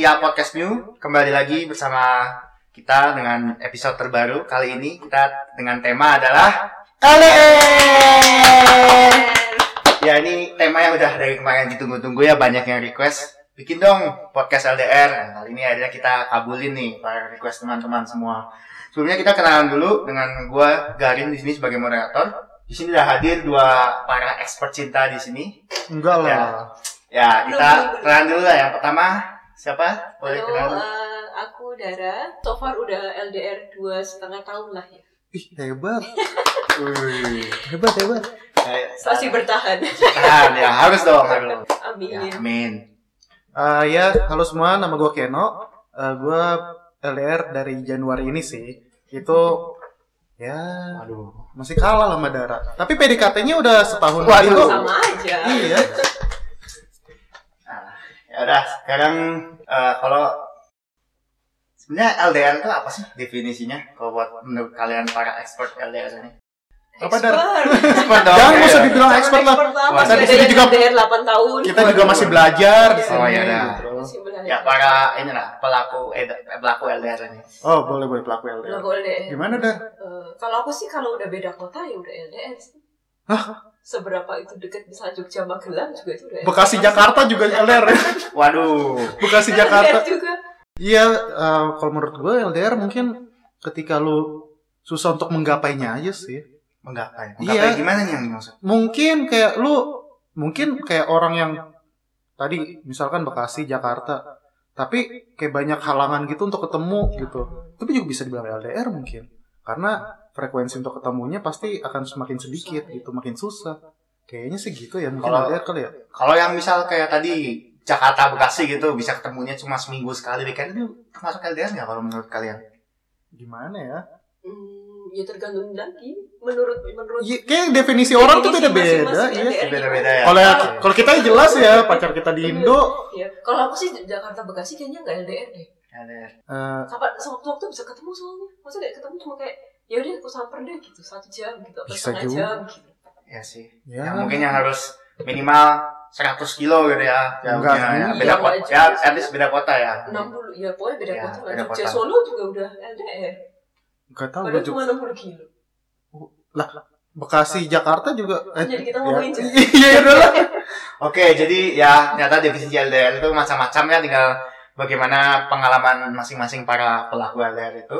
setia podcast New, kembali lagi bersama kita dengan episode terbaru. Kali ini kita dengan tema adalah LDR. Ya ini tema yang udah dari kemarin ditunggu-tunggu ya banyak yang request bikin dong podcast LDR. Nah, kali ini akhirnya kita kabulin nih para request teman-teman semua. Sebelumnya kita kenalan dulu dengan gua Garin di sini sebagai moderator. Di sini udah hadir dua para expert cinta di sini. Enggak lah. Ya. Ya, kita kenalan dulu lah. Yang pertama, siapa? Boleh Halo, eh, aku Dara. So far udah LDR dua setengah tahun lah ya. Ih, hebat. Wih. Hebat, hebat. Eh, Masih bertahan. Tahan ya, harus dong. harus. Amin. Ya, amin. Eh, ya, halo semua, nama gue Keno. Eh, gue LDR dari Januari ini sih. Itu ya Waduh. masih kalah sama Dara. Tapi PDKT-nya udah setahun Waduh. Sama aja. Iya. Ya udah, sekarang eh, kalau sebenarnya LDR itu apa sih definisinya? Kalau buat menurut kalian para expert LDR ini? Apa, Dar? Expert. Dong. Jangan ya, usah ya. dibilang expert lah. tadi ada sini juga- LDR 8 tahun. Kita juga masih belajar di Oh, sini. iya, dah. Masih belajar. Ya para ini lah pelaku eh, pelaku LDR ini. Oh, boleh boleh pelaku LDR. Lagu LDR. Gimana, Dar? Eh, kalau aku sih kalau udah beda kota ya udah LDR sih. Seberapa itu dekat misalnya Jogja Magelang juga itu udah Bekasi LDR. Jakarta juga LDR. Waduh. Bekasi Jakarta. juga. Iya, eh, kalau menurut gue LDR mungkin ketika lu susah untuk menggapainya aja sih. Menggapai. Iya. Menggapai gimana nih yang dimaksud? Mungkin kayak lu, mungkin kayak orang yang tadi misalkan Bekasi, Jakarta, tapi kayak banyak halangan gitu untuk ketemu gitu. Tapi juga bisa dibilang LDR mungkin. Karena frekuensi untuk ketemunya pasti akan semakin sedikit gitu, makin susah. Kayaknya sih gitu ya, mungkin Kalau- LDR kali ya. Kalau yang misal kayak tadi Jakarta Bekasi gitu bisa ketemunya cuma seminggu sekali weekend itu termasuk LDR nggak kalau menurut kalian? Gimana ya? Hmm, ya tergantung lagi. Menurut menurut Ya, kayak definisi orang tuh beda-beda. Iya. Beda-beda ya. Kalau kalau kita jelas ya pacar kita di Indo Ya, kalau aku sih Jakarta Bekasi kayaknya nggak LDR deh. LDR. eh, Kapan sewaktu-waktu bisa ketemu soalnya. Masa kayak ketemu cuma kayak ya udah aku samper deh gitu satu jam gitu atau Bisa setengah juga. jam gitu. Ya sih. ya, Ya, mungkin yang harus minimal 100 kilo gitu ya. Enggak, Jauhnya ya. iya, Beda kota. wajar Ya, at least beda kota ya. 60 ya pokoknya beda Ya, kota lah. beda Jogja kota. Solo juga udah LDR. nggak tahu Padahal gue cuma juga. 60 kilo. Bekasi Jakarta juga eh, Jadi kita ya. ngomongin juga. iya ya udah lah. Oke, jadi ya ternyata definisi LDR itu macam-macam ya tinggal bagaimana pengalaman masing-masing para pelaku LDR itu.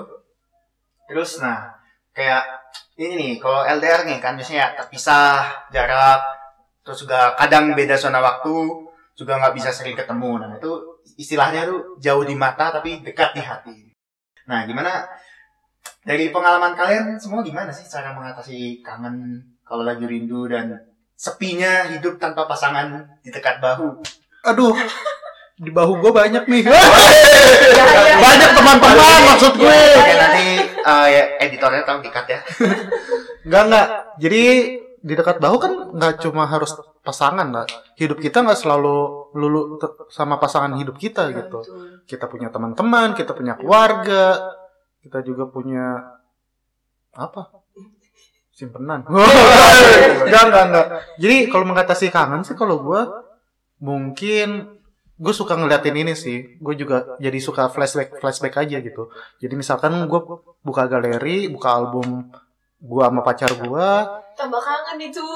Terus nah, kayak ini nih, kalau LDR nih kan biasanya ya terpisah jarak, terus juga kadang beda zona waktu, juga nggak bisa sering ketemu. Nah itu istilahnya tuh jauh di mata tapi dekat di hati. Nah gimana dari pengalaman kalian semua gimana sih cara mengatasi kangen kalau lagi rindu dan sepinya hidup tanpa pasangan di dekat bahu? aduh di bahu gue banyak nih Ya, ya, banyak ya. teman-teman maksud gue Ya, ya. nanti uh, ya, editornya tolong dikat ya. nggak nggak. Jadi di dekat bahu kan nggak cuma harus pasangan lah hidup kita nggak selalu lulu sama pasangan hidup kita gitu. Betul. kita punya teman-teman kita punya keluarga kita juga punya apa? Simpenan. Enggak enggak enggak jadi kalau mengatasi kangen sih kalau gue mungkin gue suka ngeliatin ini sih. Gue juga jadi suka flashback flashback aja gitu. Jadi misalkan gue buka galeri buka album gue sama pacar gue Tambah kangen itu.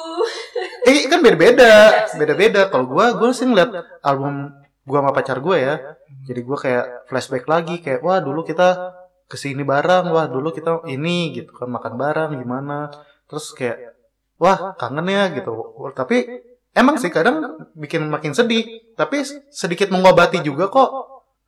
eh kan beda beda beda beda kalau gue gue sih ngeliat album gue sama pacar gue ya. Jadi gue kayak flashback lagi kayak wah dulu kita ke sini bareng. Wah dulu kita ini gitu kan makan bareng gimana? Terus kayak wah kangen ya gitu. Tapi emang sih kadang bikin makin sedih tapi sedikit mengobati juga kok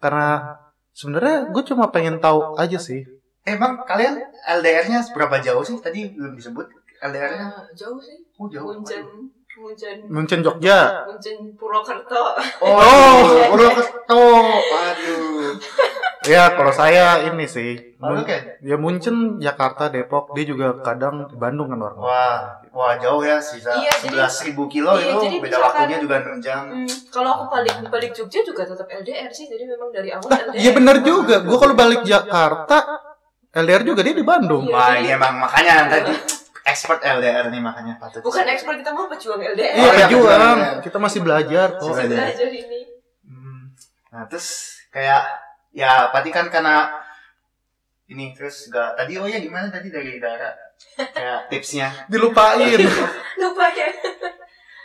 karena sebenarnya gue cuma pengen tahu aja sih Emang kalian LDR-nya seberapa jauh sih? Tadi belum disebut LDR-nya. Nah, jauh sih. Oh jauh. Munchen, Munchen, Munchen Jogja Munchen Purwokerto. Oh, Purwokerto. Aduh. Ya kalau saya ini sih Lalu kan? ya Munchen Jakarta Depok dia juga kadang di Bandung kan orang Wah, wah jauh ya sisa Iya, jadi- 11.000 kilo iya, itu jadi beda misalkan- waktunya juga 6 jam. Hmm, kalau aku balik balik Jogja juga tetap LDR sih. Jadi memang dari awal Lah, LDR. iya bener juga. Gue kalau balik Jakarta, LDR juga dia di Bandung. Iya. Wah, ini emang makanya tadi expert LDR nih makanya patut. Bukan ekspor kita mau pejuang LDR. Iya, Oh, iya, pejuang. Kita masih belajar kok. Masih belajar. Belajar ini. Hmm. Nah terus kayak ya berarti kan karena ini terus gak tadi oh ya gimana tadi dari Dara kayak tipsnya Dilupain. lupa ya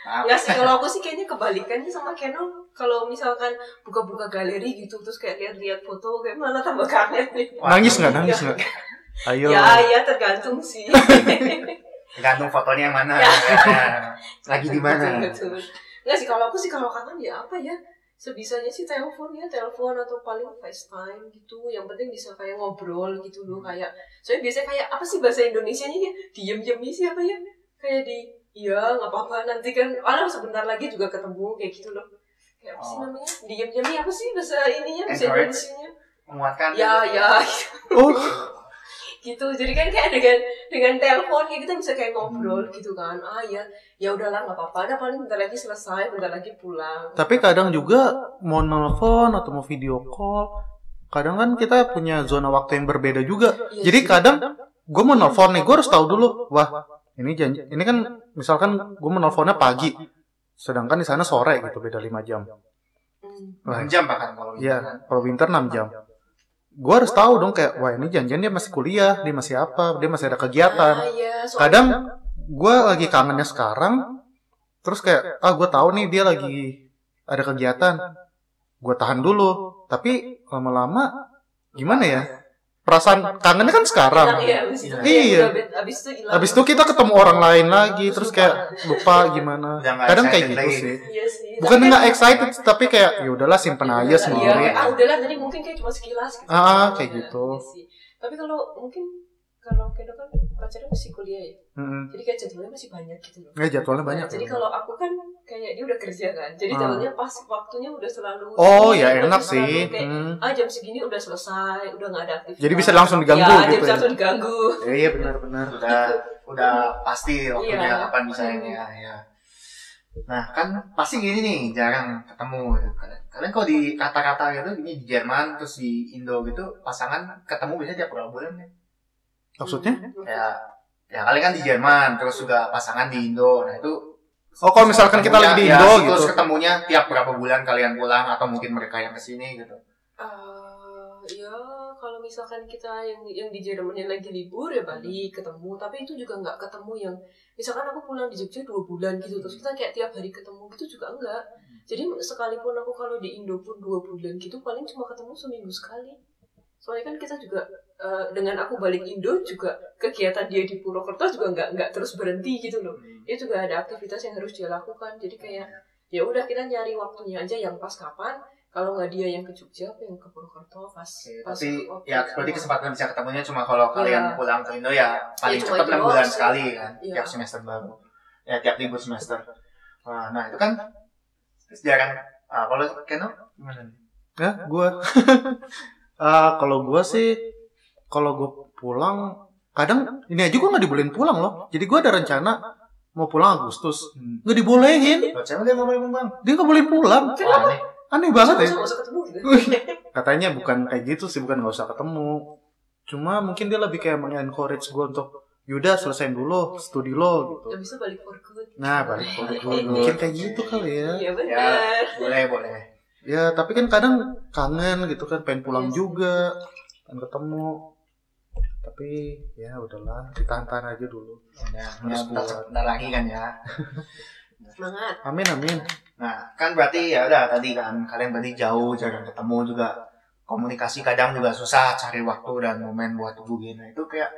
Maaf. Enggak sih, kalau aku sih kayaknya kebalikannya sama Keno Kalau misalkan buka-buka galeri gitu Terus kayak lihat-lihat foto Kayak malah tambah kangen nih nangis nggak? Nangis nggak? Ayo. Ya, ya tergantung sih Tergantung fotonya yang mana Ya. Ya. lagi di mana. Nggak sih, kalau aku sih kalau kangen ya apa ya Sebisanya sih telepon ya, telepon atau paling FaceTime gitu. Yang penting bisa kayak ngobrol gitu loh Kayak, soalnya biasanya kayak apa sih bahasa Indonesianya ya? Diem-diem sih apa ya? Kayak di, iya nggak apa-apa nanti kan Alah sebentar lagi juga ketemu kayak gitu loh. Kayak apa sih Oh. namanya? Diem-diem apa sih bahasa ininya, bahasa Encourage. Indonesianya? Menguatkan. Ya, ya, Oh, gitu jadi kan kayak dengan dengan telepon kayak kita bisa kayak ngobrol gitu kan ah ya ya udahlah nggak apa-apa ada paling bentar lagi selesai bentar lagi pulang tapi kadang juga mau nelfon atau mau video call, kadang kan kita punya zona waktu yang berbeda juga. Iya Jadi sih. kadang gue mau nelfon nih, gue harus tahu dulu. Wah, ini janji, ini kan misalkan gue mau nelfonnya pagi, sedangkan di sana sore gitu, beda 5 jam. Hmm. Wah, 6 jam bahkan kalau gitu Iya, kan. kalau winter 6 jam. Gue harus tahu dong kayak, wah ini janjian dia masih kuliah, dia masih apa, dia masih ada kegiatan. Ah, iya, soalnya- Kadang gue lagi kangennya sekarang, terus kayak, ah gue tahu nih dia lagi ada kegiatan, gue tahan dulu. Tapi lama-lama gimana ya? Perasaan kangennya kan sekarang. Hilang ya, abis itu Iya. udah- abis itu hilang Habis itu kita ketemu orang lain lagi, terus kayak lupa gimana. Kadang kayak gitu sih. iya sih Bukan nggak kan- excited, tapi kayak ya udahlah simpen aja Iya, sendiri. kayak, ah udahlah tadi mungkin kayak cuma sekilas gitu. Ah, kayak Iya, gitu. iya. Tapi kalau mungkin kalau Keno kan pacarnya masih kuliah ya, Mm-mm. jadi kayak jadwalnya masih banyak gitu loh. Ya jadwalnya banyak. Nah, jadi kalau aku kan kayak dia udah kerja kan, jadi Ah. jadwalnya pas waktunya udah selalu. Oh ya enak sih. kayak, Hmm. ah jam segini udah selesai, udah nggak ada aktivitas. Jadi bisa langsung diganggu ya, gitu jadi bisa ya. langsung diganggu. Ya, iya benar-benar. udah udah pasti waktunya Iya. kapan bisa ini ya, ya. Nah kan pasti gini nih jarang ketemu. Kadang, kadang kalau di kata-kata gitu ini di Jerman terus di Indo gitu pasangan ketemu biasanya tiap berapa bulan ya. Maksudnya? Ya ya kalian kan di Jerman terus juga pasangan di Indo. Nah itu Oh kalau misalkan kita lagi di ketemunya- Indo ya, gitu. Terus ketemunya tiap berapa bulan kalian pulang atau mungkin mereka yang ke sini gitu. Eh, ya kalau misalkan kita yang yang di Jerman yang lagi libur ya balik ketemu tapi itu juga nggak ketemu yang misalkan aku pulang di Jogja dua bulan gitu terus kita kayak tiap hari ketemu gitu juga enggak jadi sekalipun aku kalau di Indo pun dua bulan gitu paling cuma ketemu seminggu sekali soalnya kan kita juga eh, dengan aku balik Indo juga kegiatan dia di Purwokerto juga nggak nggak terus berhenti gitu loh dia juga ada aktivitas yang harus dia lakukan jadi kayak ya udah kita nyari waktunya aja yang pas kapan kalau nggak dia yang ke Jogja aku yang ke Purwokerto pas Oke, pas tapi waktu ya berarti kesempatan bisa ketemunya cuma kalau kalian Iya. pulang ke Indo ya paling cuma cepat enam bulan sih. sekali kan Iya. tiap semester baru ya tiap libur semester nah, nah itu kan jarang ah, kalau Keno gimana nih? Ya, gua. Ah, kalau gua sih kalau gua pulang kadang ini aja gua nggak dibolehin pulang loh. Jadi gua ada rencana mau pulang Agustus. Nggak dibolehin. Buat siapa dia nggak boleh bang Dia nggak boleh pulang. Wah, aneh. Aneh banget ya. Katanya bukan kayak gitu sih, bukan nggak usah ketemu. Cuma mungkin dia lebih kayak mengencourage gua untuk Yaudah selesaiin dulu studi lo gitu. balik for good Nah balik for good. Mungkin kayak gitu kali ya. iya ya benar boleh boleh Ya tapi kan kadang kangen gitu kan pengen pulang Iya sih. juga, pengen ketemu. Tapi ya udahlah ditahan-tahan aja dulu. ya, Harus ya, bentar, kuat. bentar lagi kan ya semangat Amin amin. nah kan berarti ya udah tadi kan kalian berarti jauh jarang ketemu juga komunikasi kadang juga susah cari waktu dan momen buat hubungin nah itu kayak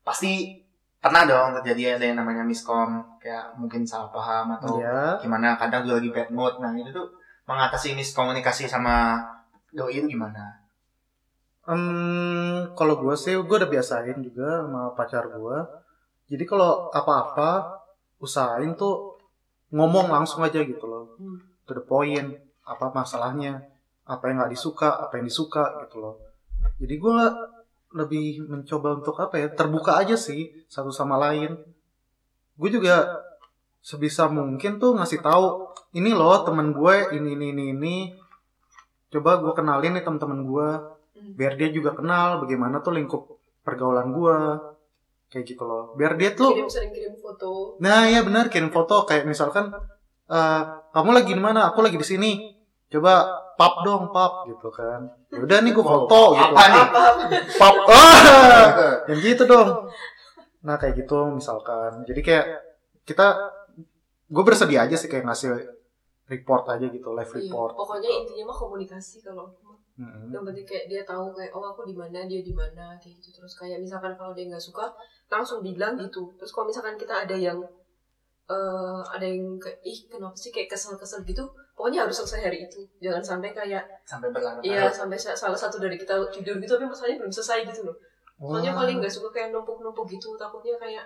pasti pernah dong terjadi ada yang namanya miskom kayak mungkin salah paham atau Ya. gimana kadang juga lagi bad mood nah itu tuh mengatasi miskomunikasi sama doi itu gimana Hmm, kalau gue sih gue udah biasain juga sama pacar gue. Jadi kalau apa-apa usahain tuh ngomong langsung aja gitu loh. To the point. Apa masalahnya? Apa yang nggak disuka? Apa yang disuka gitu loh. Jadi gue lebih mencoba untuk apa ya? Terbuka aja sih satu sama lain. Gue juga sebisa mungkin tuh ngasih tahu ini loh temen gue ini ini ini ini. Coba gue kenalin nih teman-teman gue Hmm. biar dia juga kenal bagaimana tuh lingkup pergaulan gua. Kayak gitu loh. Biar dia tuh kirim sering kirim foto. Nah ya benar kirim foto. Kayak misalkan eh, kamu lagi di mana? Aku lagi di sini. Coba pap dong pap. Gitu kan. Ya udah nih gue foto gitu. Apa nih? pap. Ah! Yang gitu dong. Nah kayak gitu misalkan. Jadi kayak kita gue bersedia aja sih kayak ngasih report aja gitu live Iya, report pokoknya intinya mah komunikasi kalau aku mah. Mm-mm. yang penting kayak dia tahu kayak oh aku di mana dia di mana kayak gitu terus kayak misalkan kalau dia nggak suka langsung bilang gitu terus kalau misalkan kita ada yang eh ada yang kayak ih kenapa sih kayak kesel-kesel gitu pokoknya harus selesai hari itu jangan sampai kayak Sampai berlarut iya sampai sa- salah satu dari kita tidur gitu tapi masalahnya belum selesai gitu loh soalnya Wah. paling nggak suka kayak numpuk-numpuk gitu takutnya kayak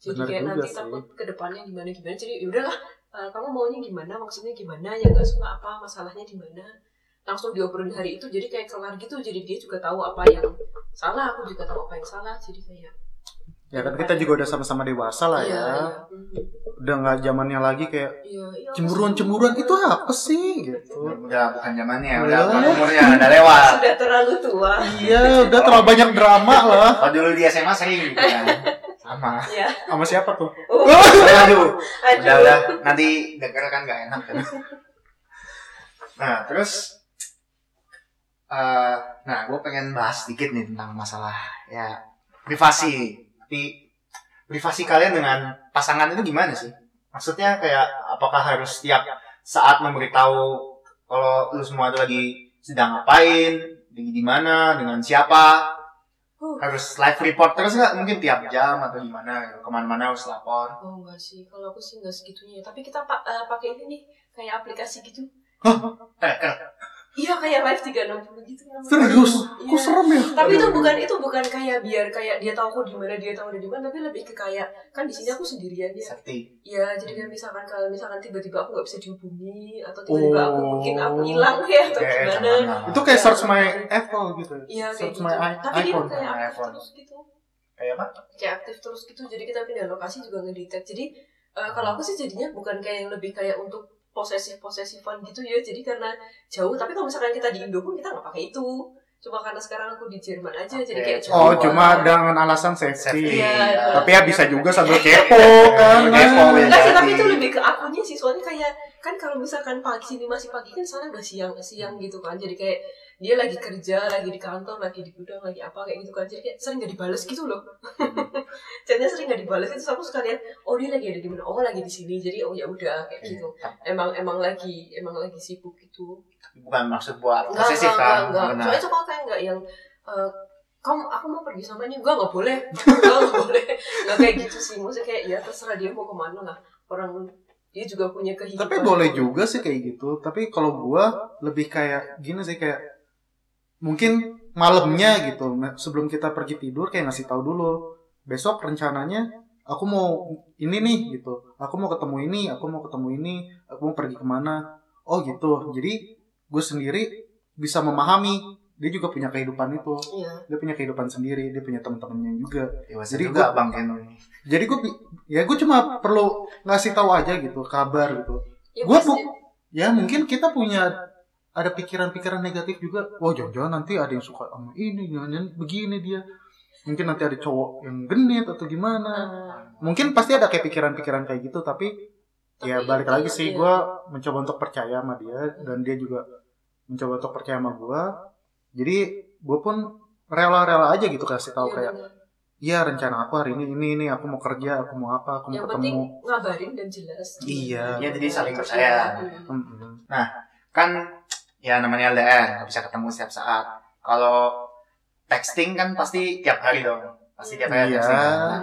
jadi Benar kayak nanti sih. takut ke depannya gimana gimana jadi ya eh, kamu maunya gimana? Maksudnya gimana? Yang nggak suka apa? Masalahnya di mana? Langsung diobrolin hari itu jadi kayak kelar gitu. Jadi dia juga tahu apa yang salah aku juga tahu apa yang salah. Jadi kayak ya kan kita juga udah sama-sama dewasa lah iya ya. iya. Mhm. udah nggak zamannya lagi kayak iya iya cemburuan cemburuan itu apa sih? Gitu. Udah bukan zamannya, udah Udah. bukan umurnya, udah lewat. sudah terlalu tua. Iya udah terlalu banyak drama lah. Kalau dulu di SMA sering gitu kan. Sama. ya sama siapa tuh oh, Aduh, aduh udah udah nanti denger kan gak enak kan. Nah, terus eh nah, gue pengen bahas sedikit nih tentang masalah ya privasi. Tapi privasi kalian dengan pasangan itu gimana sih? Maksudnya kayak apakah harus setiap saat memberitahu kalau lu semua itu lagi sedang ngapain, lagi di mana, dengan siapa, Uh. harus live report terus nggak mungkin tiap jam atau gimana gitu. ke mana-mana harus lapor Oh enggak sih, kalau aku sih enggak segitunya. Tapi kita pa- eh, pakai ini nih, kayak aplikasi gitu. tracker Iya kayak live 360 gitu namanya. serius Iya. kok serem ya Tapi itu bukan itu bukan kayak biar kayak dia tahu aku di mana dia tahu ada di mana, tapi lebih ke kayak kan di sini aku sendirian ya. sakti Iya, jadi kan misalkan kalau misalkan tiba-tiba aku nggak bisa dihubungi atau tiba-tiba aku Oh. mungkin aku hilang ya atau gimana. itu kayak search my Apple gitu Iya kayak search gitu. my i- Tapi dia iPhone kayak aktif iPhone. terus gitu. kayak apa Kayak aktif terus gitu. Jadi kita pindah lokasi juga ngedetect. Jadi eh, kalau aku sih jadinya bukan kayak yang lebih kayak untuk posesif posesifan gitu ya. Jadi karena jauh. Tapi kalau misalkan kita di Indo pun kita nggak pakai itu. Cuma karena sekarang aku di Jerman aja. Jadi Oke. kayak oh cuma dengan alasan Safety. safety Iya, tapi ya bisa juga sambil kepo kan Kepo, ya. Enggak sih, Jadi- tapi itu lebih ke akunya sih. Soalnya kayak kan kalau misalkan pagi sini masih pagi kan sana udah siang siang gitu kan. Jadi kayak dia lagi kerja, lagi di kantor, lagi di gudang, lagi apa kayak gitu kan. Jadi kayak sering gak dibales gitu loh. Jadinya sering gak dibales itu aku sekalian, oh dia lagi ada di mana? Oh lagi di sini. Jadi oh ya udah kayak Iya. gitu. Emang emang lagi emang lagi sibuk gitu. bukan maksud buat posesif kan enggak, enggak. Soalnya cuma kayak enggak yang eh, kamu aku mau pergi sama ini enggak enggak boleh enggak enggak boleh enggak kayak gitu sih maksudnya kayak ya terserah dia mau ke mana lah orang dia juga punya kehidupan tapi boleh juga sih kayak gitu tapi kalau gua lebih kayak gini sih kayak mungkin malamnya gitu. Nah, sebelum kita pergi tidur kayak ngasih tahu dulu. Besok rencananya aku mau ini nih gitu. Aku mau ketemu ini aku mau ketemu ini aku mau pergi ke mana. Oh gitu. Jadi gue sendiri bisa memahami. Dia juga punya kehidupan itu. Iya. Dia punya kehidupan sendiri dia punya teman-temannya juga. Dewasa Jadi juga gua- bang Keno jadi gue ya gue cuma perlu ngasih tahu aja gitu kabar gitu. Ya, Gua pasti. bu- ya mungkin kita punya ada pikiran-pikiran negatif juga. Wah jangan-jangan nanti ada yang suka sama ini, jangan begini dia. Mungkin nanti ada cowok yang genit atau gimana. Ah, Mungkin pasti ada kayak pikiran-pikiran kayak gitu, tapi, ya balik iya, lagi sih iya. gue mencoba untuk percaya sama dia dan dia juga mencoba untuk percaya sama gue. Jadi gue pun rela-rela aja gitu kasih tahu iya, kayak, iya rencana aku hari ini ini ini aku mau kerja, aku mau apa, aku mau yang penting ketemu. ngabarin dan jelas Iya. ya jadi saling percaya Hmm. Mm-mm. kan ya namanya LDR nggak bisa ketemu setiap saat kalau texting kan pasti tiap hari dong pasti tiap hari Iya. texting kan?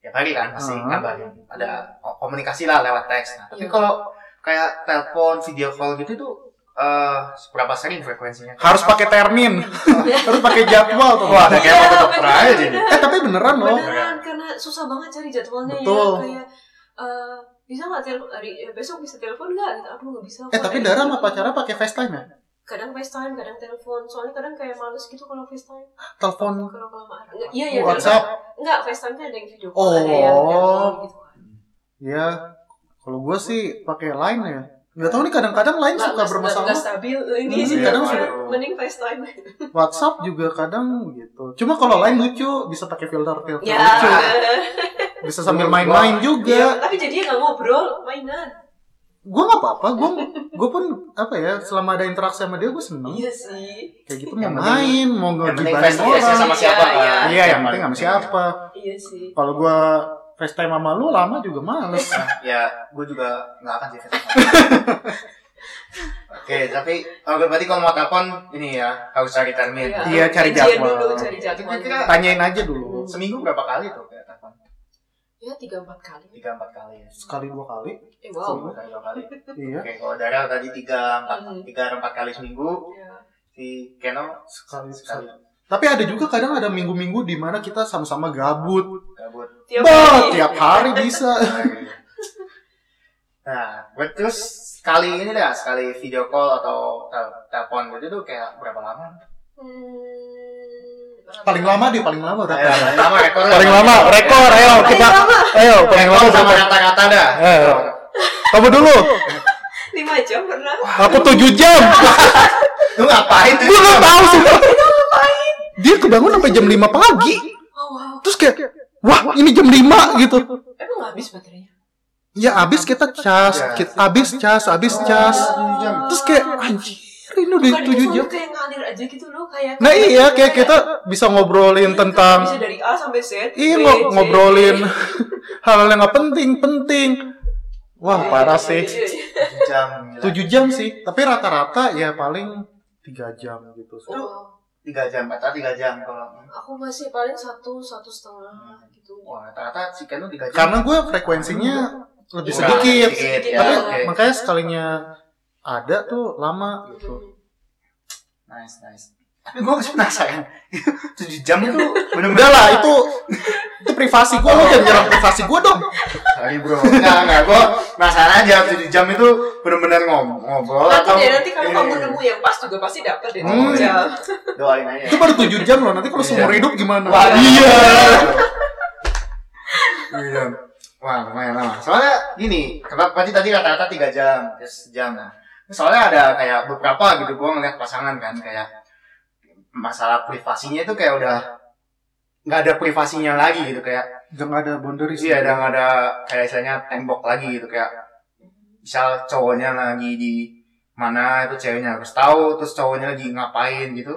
Tiap hari kan pasti Uh-huh. ngabarin ada ko- komunikasi lah lewat teks nah, tapi Iya. kalau kayak telepon video call gitu tuh eh seberapa sering frekuensinya Harus pakai termin, harus pakai jadwal tuh. wah ada kayak mau Iya, ke dokter aja jadi Eh tapi beneran loh. beneran karena susah banget cari jadwalnya Betul. ya kayak eh, bisa nggak telepon hari eh, besok bisa telepon nggak gitu aduh nggak bisa Eh tapi Dara sama pacarnya pakai FaceTime ya? kadang FaceTime kadang telepon soalnya kadang kayak males gitu kalau FaceTime Telepon kalau kelamaan iya iya WhatsApp. nggak FaceTime kan ada yang video Oh. call ada yang telepon gitu kan Ya, kalau gue sih pakai Line ya. Gak tau nih kadang-kadang Line suka bermasalah. nggak stabil ini Hmm, sih kadang mending- suka- mending FaceTime WhatsApp juga kadang gitu. Cuma kalau Line lucu, bisa pakai filter-filter ya lucu. Bisa sambil main-main Iya, juga. tapi jadinya nggak ngobrol mainan gue nggak apa-apa gue gue pun apa ya selama ada interaksi sama dia gue seneng Iya sih. kayak gitu Yang mau main mau ngegibahin face orang sama siapa Iya, kan iya. iya yang penting sama siapa Iya sih. kalau gue FaceTime sama lu lama juga males Nah, ya gue juga nggak akan sih face Oke, tapi oh, berarti kalau mau telepon ini ya harus cari termin. Iya, cari Janjian jadwal. dulu, cari jadwal. Tanyain aja dulu Seminggu berapa kali tuh? Ya tiga empat kali. Tiga empat kali ya. sekali dua kali Eh wow. kali dua kali. iya Oke, kalau Daryl tadi tiga empat Hmm. tiga empat kali seminggu, Ya. si Keno sekali sekali sekali tapi ada juga kadang ada minggu-minggu di mana kita sama-sama gabut gabut. Tiap bah hari. tiap hari bisa Nah, buat terus sekali ini dah, sekali video call atau tel- telepon gitu tuh kayak berapa lama? Hmm, paling lama deh paling lama berapa paling lama rekor. paling lama rekor ayo kita ayo Rekor sama rata-rata dah. Ayo. kamu dulu lima jam pernah. aku tujuh jam Lu ngapain gue nggak tahu sih dia kebangun sampai jam 5 pagi Oh wow. terus kayak wah ini jam 5 gitu Emang nggak habis baterainya? ya abis kita cas Ya. kita abis cas abis cas jam. terus kayak anjir ini udah Bukan itu tujuh jam kayak ngalir aja gitu loh kayak. nah iya kayak kita bisa ngobrolin Iya, tentang bisa dari A sampai Z. iya B, ngobrolin D. hal yang nggak penting penting wah parah sih Iya, iya. Tujuh jam. tujuh jam sih tapi rata-rata ya paling tiga jam gitu Oh, wow. Tiga jam, rata tiga jam kalau. Aku masih paling satu satu setengah gitu. Wah, rata-rata si Keno tiga jam. karena gue frekuensinya lebih Iya, sedikit sedikit, ya, tapi oke. makanya sekalinya ada tuh lama gitu. Nice, nice. Tapi gue masih penasaran. Tujuh jam itu bener-bener. udah lah itu itu privasi gue lo jangan nyerang privasi gue dong Sorry bro. Enggak, enggak. Gue penasaran aja tujuh jam itu bener-bener ngom- ngobrol Nanti atau. deh nanti kalau kamu nemu yang pas juga pasti dapet deh. Hmm. jam. Doain aja. itu baru tujuh jam loh nanti kalau seumur hidup gimana Wah, iya Iya. Wah, lumayan lama. Soalnya gini, kenapa berarti tadi rata-rata 3 jam, terus sejam nah. Soalnya ada kayak beberapa gitu gua ngeliat pasangan kan kayak masalah privasinya itu kayak udah nggak ada privasinya lagi gitu kayak udah nggak ada boundaries iya udah nggak ada kayak istilahnya tembok lagi gitu kayak misal cowoknya lagi di mana itu ceweknya harus tahu terus cowoknya lagi ngapain gitu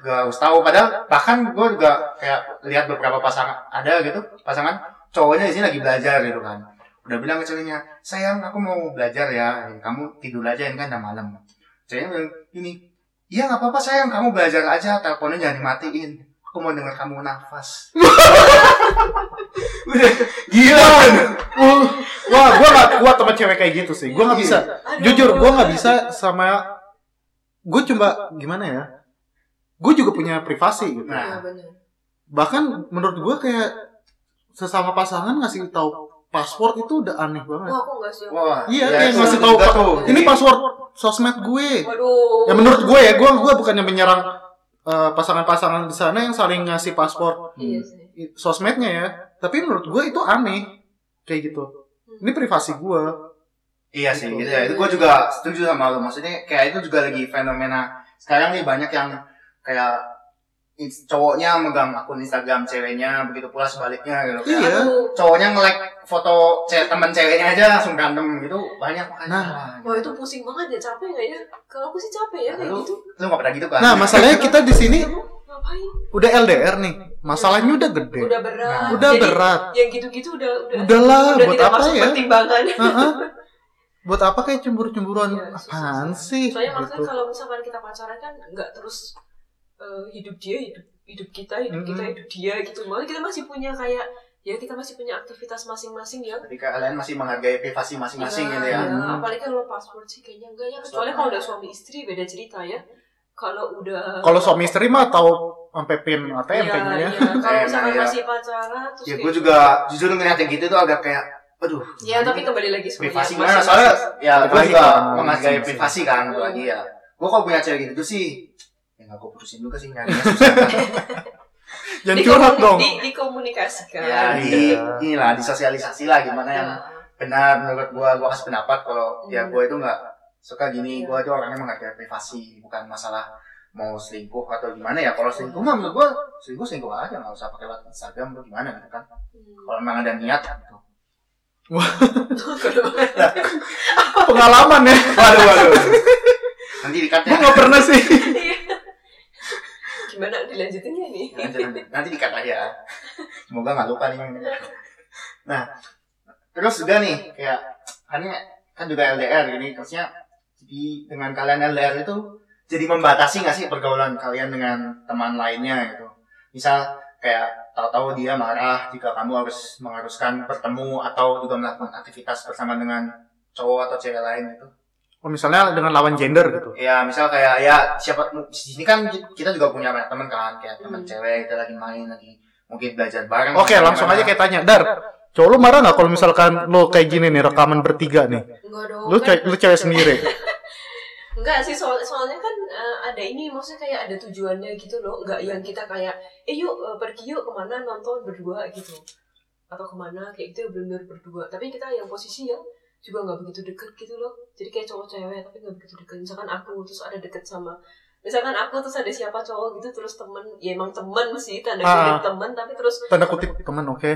juga harus tahu. Padahal bahkan gue juga kayak lihat beberapa pasangan ada gitu pasangan cowoknya di sini lagi belajar gitu kan udah bilang ke ceweknya sayang aku mau belajar ya kamu tidur aja ini kan udah malam. Ceweknya bilang gini iya nggak apa-apa sayang kamu belajar aja teleponnya jangan dimatiin aku mau dengar kamu nafas. Udah. Gila. Uh, wah gue nggak kuat sama cewek kayak gitu sih gue nggak bisa. Aduh. jujur gue nggak bisa sama gue coba gimana ya gue juga punya privasi gitu. Nah. Iya benar. bahkan menurut gue kayak sesama pasangan ngasih tahu password itu udah aneh banget Wah aku nggak sih. Wah, Iya, ya, ngasih juga tahu Pak, tuh. ini password sosmed gue Waduh. ya menurut gue ya gue gue bukannya menyerang eh, pasangan-pasangan di sana yang saling ngasih password Iya i- sosmednya ya tapi menurut gue itu aneh kayak gitu ini privasi gue Iya sih, gitu ya. Itu gue juga setuju sama lo. Maksudnya kayak itu juga lagi fenomena sekarang nih banyak yang kayak cowoknya megang akun Instagram ceweknya, begitu pula sebaliknya gitu. Kayak Iya. Cowoknya nge-like foto ce teman ceweknya aja langsung berantem gitu banyak makanya. Nah. Wah itu pusing banget ya capek nggak ya? Kalau aku sih capek ya kayak Lu, gitu. lu gak pernah gitu kan? nah masalahnya kita di sini Ngapain? udah LDR nih masalahnya udah gede Udah berat. Nah, udah Jadi, berat Yang gitu-gitu udah udah. udahlah udah buat tidak apa masuk ya pertimbangan. Heeh. buat apa kayak cemburu-cemburuan susah, apaan susah. sih Soalnya gitu maksudnya kalau misalkan kita pacaran kan nggak terus eh, hidup dia hidup hidup kita hidup kita Mhm. hidup dia gitu. Malah kita masih punya kayak ya kita masih punya aktivitas masing-masing ya. Jadi kalian masih menghargai privasi masing-masing Iya, gitu ya. Hmm. Apalagi kalau password sih kayaknya enggak ya. Kecuali kalau udah suami istri beda cerita ya. Kalau udah kalau suami istri mah tahu sampai pin ATM Iya, kayaknya iya. Kalau misalkan iya. masih pacaran terus Ya gue juga jujur ngeliat yang gitu tuh agak kayak aduh. Ya tapi kembali lagi semuanya privasi masing-masing. mana soalnya ya gue juga ke menghargai privasi kan lagi ya gue kalau punya cewek gitu sih ya nggak gue putusin juga sih nyarinya susah kan. jangan Di- curhat dong Di, dikomunikasikan. ya di Iya. inilah disosialisasi lah gimana yang Nah, benar menurut gue gue kasih pendapat kalau ya gue itu nggak suka gini Iya. gue itu orangnya menghargai privasi bukan masalah mau selingkuh atau gimana ya kalau selingkuh mah menurut gue selingkuh selingkuh aja nggak usah pakai lewat Instagram atau gimana gitu kan hmm. kalau memang ada niat gitu pengaruh pengalaman ya. Waduh, waduh. Nanti dikat Gue nggak pernah sih. Gimana dilanjutinnya nih? Nanti, nanti dikat aja. Semoga nggak lupa nih. Nah, terus juga nih kayak kan kan juga LDR ini terusnya jadi dengan kalian LDR itu jadi membatasi nggak sih pergaulan kalian dengan teman lainnya gitu. Misal kayak tahu-tahu dia marah jika kamu harus mengharuskan bertemu atau juga melakukan aktivitas bersama dengan cowok atau cewek lain gitu. Oh, misalnya dengan lawan gender gitu. Ya misal kayak ya siapa di sini kan kita juga punya banyak teman kan kayak teman Hmm. cewek kita lagi main lagi mungkin belajar bareng. Oke, langsung aja kayak tanya, Dar. Cowok lu marah nggak kalau misalkan lo kayak gini nih rekaman bertiga nih? Enggak dong. Lu kan- ce- lu cewek sendiri. Enggak sih soal soalnya kan eh, ada ini maksudnya kayak ada tujuannya gitu loh enggak yang kita kayak eh yuk eh, pergi yuk ke mana nonton berdua gitu atau ke mana kayak gitu benar berdua tapi kita yang posisi yang juga nggak begitu deket gitu loh jadi kayak cowok cewek tapi nggak begitu deket misalkan aku terus ada deket sama misalkan aku terus ada siapa cowok gitu terus temen ya emang temen sih tanda Ah. kutip temen tapi terus Tanda kutip teman, oke.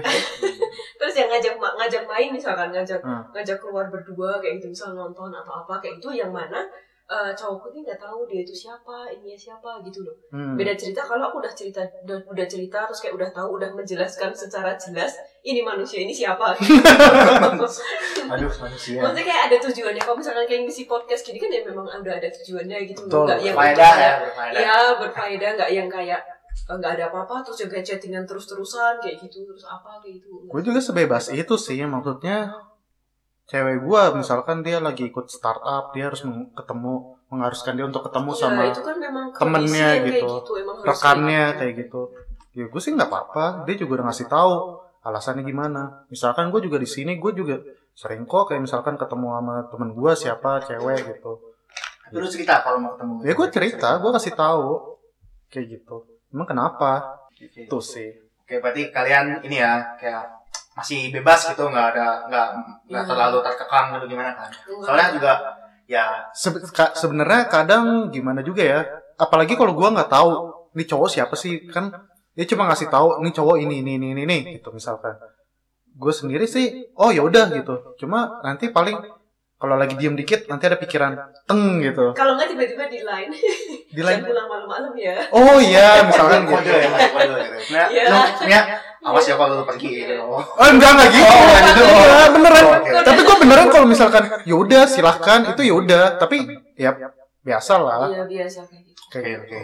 terus yang ngajak ngajak main misalkan ngajak Hmm. ngajak keluar berdua kayak gitu misal nonton atau apa kayak itu yang mana eh, cowokku ini nggak tahu dia itu siapa ini siapa gitu loh Hmm. beda cerita kalau aku udah cerita udah, udah cerita terus kayak udah tahu udah menjelaskan secara jelas ini manusia ini siapa Aduh manusia. maksudnya kayak ada tujuannya kalau misalkan kayak ngisi podcast gini kan ya memang udah ada tujuannya gitu Betul. nggak yang Faedah ya, berfaedah. ya berfaedah nggak yang kayak eh, nggak ada apa-apa terus juga chattingan terus-terusan kayak gitu terus apa kayak gitu Gue juga sebebas itu sih, maksudnya cewek gua misalkan dia lagi ikut startup, dia harus ketemu, mengharuskan dia untuk ketemu Iya, sama itu kan memang temennya gitu. harus rekannya kayak kayak gitu. Ya gue sih nggak apa-apa, dia juga udah ngasih tahu alasannya gimana. Misalkan gue juga di sini, gue juga sering kok kayak misalkan ketemu sama temen gue siapa cewek gitu. Lu cerita kalau mau ketemu. Ya gue cerita, gue kasih tahu kayak gitu. Emang kenapa? Oke. Itu sih. Oke, berarti kalian ini ya kayak masih bebas gitu, nggak ada nggak nggak Iya. terlalu terkekang gitu gimana kan? Enggak. Soalnya juga ya Se- ka- sebenarnya kadang gimana juga ya apalagi kalau gua nggak tahu ini cowok siapa sih kan dia cuma ngasih tahu ini cowok ini ini ini ini, ini gitu misalkan gue sendiri sih oh ya udah gitu cuma nanti paling kalau lagi diem dikit nanti ada pikiran teng gitu kalau nggak tiba-tiba di line di jangan lain pulang malam-malam ya oh iya misalkan gitu ya. Nah, Iya. ya, awas ya kalau lu pergi gitu. oh enggak enggak gitu Oh, enggak gitu. Iya, beneran Oh, tapi gue beneran kalau misalkan ya udah silahkan itu ya udah tapi ya biasa lah iya biasa kayak gitu Oke, oke.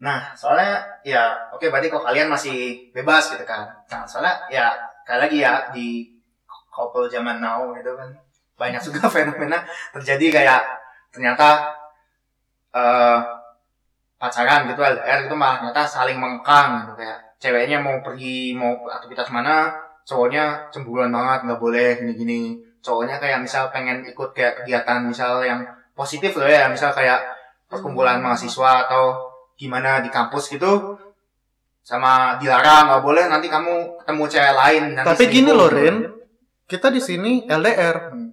Nah, soalnya ya oke berarti kok kalian masih bebas gitu kan. Nah, soalnya ya kayak lagi ya di couple zaman now gitu kan. Banyak juga fenomena terjadi kayak ternyata eh pacaran gitu LDR itu malah ternyata saling mengkang gitu kayak ceweknya mau pergi mau aktivitas mana cowoknya cemburuan banget nggak boleh gini-gini. Cowoknya kayak misal pengen ikut kayak kegiatan misal yang positif loh ya misal kayak perkumpulan mahasiswa atau gimana di kampus gitu sama dilarang nggak boleh nanti kamu ketemu cewek lain nanti Tapi gini loh Rin, kita di sini LDR, Hmm.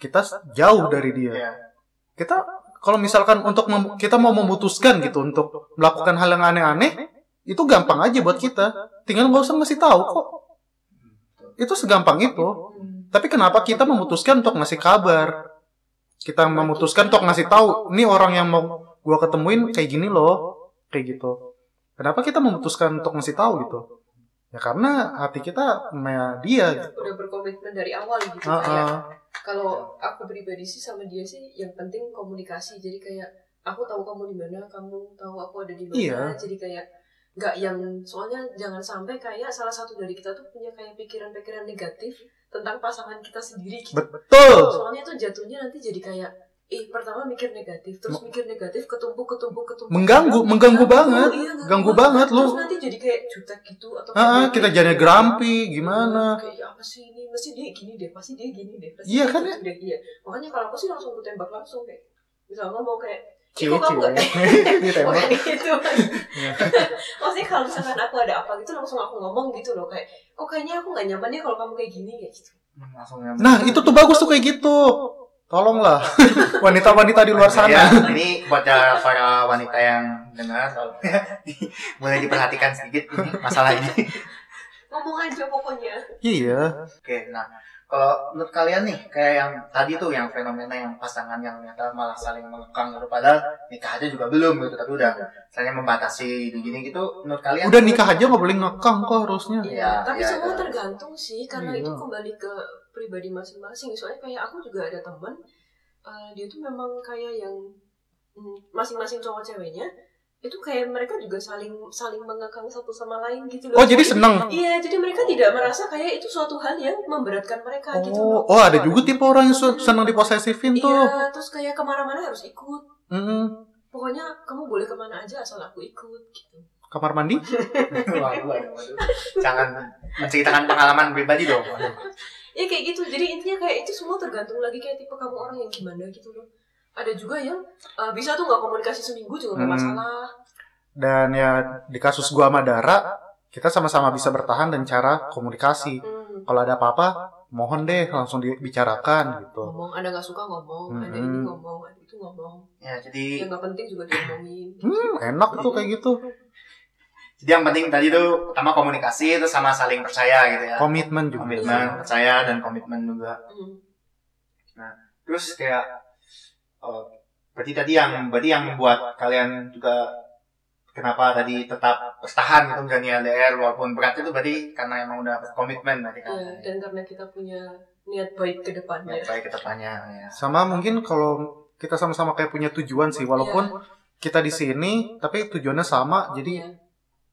Kita jauh dari dia. Iya. Kita kalau misalkan untuk mem- kita mau memutuskan gitu untuk melakukan hal yang aneh-aneh, itu gampang aja buat kita. Tinggal nggak usah ngasih tahu kok. Itu segampang itu. Tapi kenapa kita memutuskan untuk ngasih kabar? Kita memutuskan untuk ngasih tahu, ini orang yang mau gua ketemuin kayak gini loh, kayak gitu. Kenapa kita memutuskan untuk ngasih tahu gitu? Ya karena hati kita sama dia gitu. udah berkomitmen dari awal gitu Ah, kayak ah. kalau aku pribadi sih sama dia sih yang penting komunikasi jadi kayak aku tahu kamu di mana kamu tahu aku ada di mana Iya. jadi kayak nggak yang soalnya jangan sampai kayak salah satu dari kita tuh punya kayak pikiran-pikiran negatif tentang pasangan kita sendiri gitu. Betul. soalnya tuh jatuhnya nanti jadi kayak eh pertama mikir negatif terus mikir negatif ketumpuk ketumpuk ketumpuk Mengganggu, mengganggu banget. iya, Ganggu banget, lu. terus nanti jadi kayak jutek gitu atau Ah, ah, kayak kita kayak jadi gitu. grumpy, gimana? kayak ya apa sih ini mesti dia gini deh pasti dia gini deh pasti Iya kan, gitu deh iya makanya kalau aku sih langsung aku tembak langsung kayak misalnya mau kayak "Ih, Dia tembak. Pokoknya gitu Iya. maksudnya kalau misalkan aku ada apa gitu langsung aku ngomong gitu loh kayak kok kayaknya aku nggak nyaman ya kalau kamu kayak gini kayak gitu Nah, itu tuh bagus tuh kayak gitu. Tolonglah wanita-wanita di luar Ya, sana. ini buat para wanita yang dengar boleh diperhatikan sedikit ini masalah ini. ngomong aja pokoknya Iya. Oke, nah kalau menurut kalian nih kayak yang tadi tuh yang fenomena yang pasangan yang ternyata malah saling mengekang gitu padahal nikah aja juga belum gitu tapi udah saling membatasi gini gitu menurut kalian Udah nikah aja nggak boleh ngekang kok harusnya. Iya, tapi iya, semua iya. tergantung sih karena Iya. itu kembali ke pribadi masing-masing. Soalnya kayak aku juga ada teman, eh, dia tuh memang kayak yang mm, masing-masing cowok ceweknya itu kayak mereka juga saling saling mengekang satu sama lain gitu loh. Oh jadi seneng. Iya, jadi mereka tidak merasa kayak itu suatu hal yang memberatkan mereka gitu Oh, loh. oh ada juga tipe orang yang seneng diposesifin tuh. Iya, terus kayak ke mana-mana harus ikut. Mm-mm. Pokoknya kamu boleh ke mana aja asal aku ikut gitu. Kamar mandi? waduh, waduh, waduh. jangan menceritakan pengalaman pribadi dong Waduh. Ya kayak gitu. Jadi intinya kayak itu semua tergantung lagi kayak tipe kamu orang yang gimana gitu loh. Ada juga yang uh, bisa tuh nggak komunikasi seminggu juga nggak Hmm. masalah. Dan ya di kasus gua sama Dara, kita sama-sama bisa bertahan dan cara komunikasi. Hmm. Kalau ada apa-apa, mohon deh langsung dibicarakan gitu. Ngomong, ada nggak suka ngomong, ada Hmm. ini ngomong, ada itu ngomong. ya jadi Yang nggak penting juga diomongin. Hmm, enak tuh kayak gitu. Jadi yang penting tadi tuh pertama komunikasi itu sama saling percaya gitu ya Komitmen juga. komitmen percaya dan komitmen juga Hmm. terus kayak oh, berarti tadi yang berarti yang membuat kalian juga kenapa tadi tetap bertahan gitu menjalani LDR walaupun berat itu berarti karena emang udah komitmen berarti kan Ya, dan karena kita punya niat baik ke depannya. ya, baik ke depannya ya. Sama mungkin kalau kita sama-sama kayak punya tujuan sih, walaupun kita di sini tapi tujuannya sama, jadi Iya.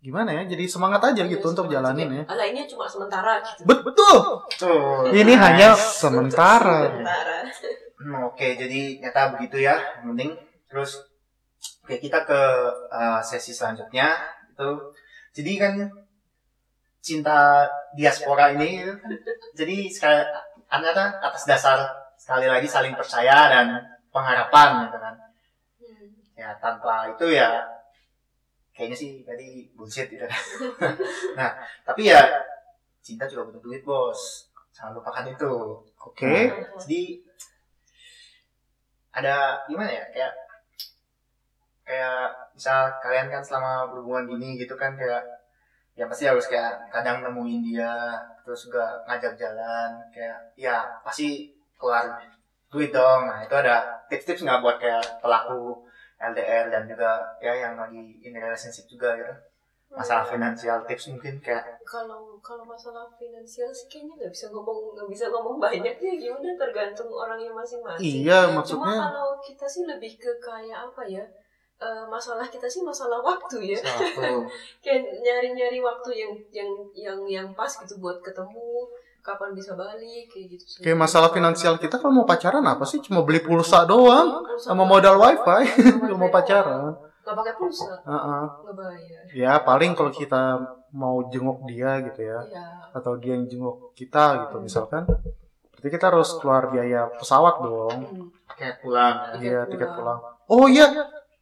Gimana ya? Jadi semangat aja gitu untuk semangat jalanin juga. ya. Lainnya cuma sementara gitu. Betul. Tuh. Ini hanya sementara. Sementara. Hmm, Oke, jadi nyata begitu ya. Yang penting terus oke kita ke uh, sesi selanjutnya itu. Jadi kan cinta diaspora ini kan, jadi sekali ternyata atas dasar sekali lagi saling percaya dan pengharapan gitu kan. Hmm. Ya tanpa itu ya kayaknya sih tadi bullshit gitu. nah, tapi ya cinta juga butuh duit, Bos. Jangan lupakan itu. Oke. Jadi ada gimana ya kayak kayak misal kalian kan selama berhubungan gini gitu kan kayak ya pasti harus kayak kadang nemuin dia terus juga ngajak jalan kayak ya pasti keluar duit dong nah itu ada tips-tips nggak buat kayak pelaku LDR dan juga ya yang lagi in relationship juga gitu masalah finansial tips mungkin kayak kalau kalau masalah finansial sih kayaknya nggak bisa ngomong nggak bisa ngomong banyak ya gimana tergantung orangnya masing-masing. Iya, Cuma maksudnya kalau kita sih lebih ke kayak apa ya? eh, masalah kita sih masalah waktu ya. Kayak nyari-nyari waktu yang yang yang yang pas gitu buat ketemu, kapan bisa balik kayak gitu sih. kayak masalah finansial kita kalau mau pacaran apa sih? Cuma beli pulsa doang Pulsa sama modal wifi kalau mau pacaran. Nggak pakai pulsa, Heeh. nggak bayar. Ya paling kalau kita mau jenguk dia gitu ya, Iya. atau dia yang jenguk kita gitu misalkan, berarti kita harus keluar biaya pesawat dong. Hmm. kayak pulang Iya tiket pulang. Oh iya,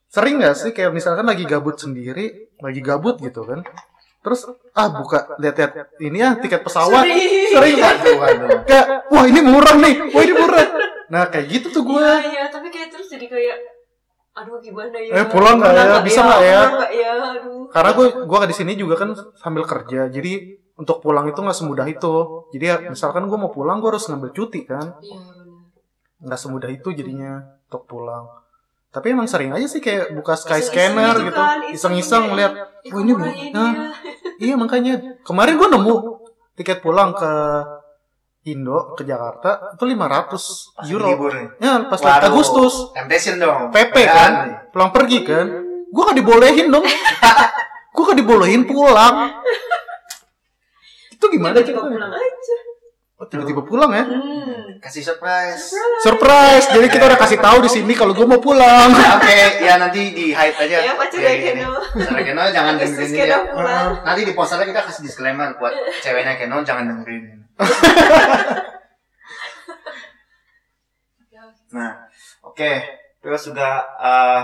sering nggak sih kayak misalkan lagi gabut sendiri, lagi gabut gitu kan? Terus ah buka lihat-lihat ini ya tiket pesawat, Sering. sering kan? Kayak wah ini murah nih, wah ini murah. Nah kayak gitu tuh gue. Iya, iya, tapi kayak terus jadi kayak aduh gimana ya? Eh, pulang nggak ya? Bisa nggak ya? Nggak ya? Aduh. Karena gue gue di sini juga kan sambil kerja, jadi untuk pulang itu nggak semudah itu. Jadi ya, misalkan gue mau pulang, gue harus ngambil cuti kan, Iya, nggak semudah itu jadinya untuk pulang. Tapi emang sering aja sih kayak buka sky scanner gitu kan, iseng-iseng iseng lihat, Ih, kok ini murah iya makanya kemarin gue nemu tiket pulang ke Indo ke Jakarta itu 500 Pas euro. libur nih. Ya pas Waduh, Agustus, Temptation dong. PP Ya kan, pulang pergi kan. Gue gak dibolehin dong. gue gak dibolehin pulang. Itu gimana pulang aja. Oh, tiba-tiba pulang ya? Hmm. Kasih surprise. Surprise! Jadi kita udah kasih tahu di sini kalau gue mau pulang. Oke, ya nanti di hide aja. Ya pacar ya. Keno. Pacar Keno jangan dengerin ya. pulang. Nanti di posternya kita kasih disclaimer buat ceweknya Keno jangan dengerin. Nah, oke. Terus juga eh,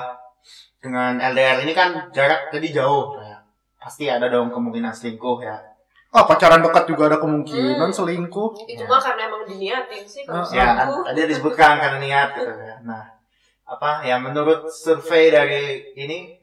dengan LDR ini kan jarak tadi jauh. Ya. Pasti ada dong kemungkinan selingkuh ya. Ah, pacaran dekat juga ada kemungkinan Hmm. selingkuh. Itu mah karena emang diniatin sih kalau Ya, selingkuh. tadi disebutkan karena niat gitu ya. Nah, apa ya menurut survei dari ini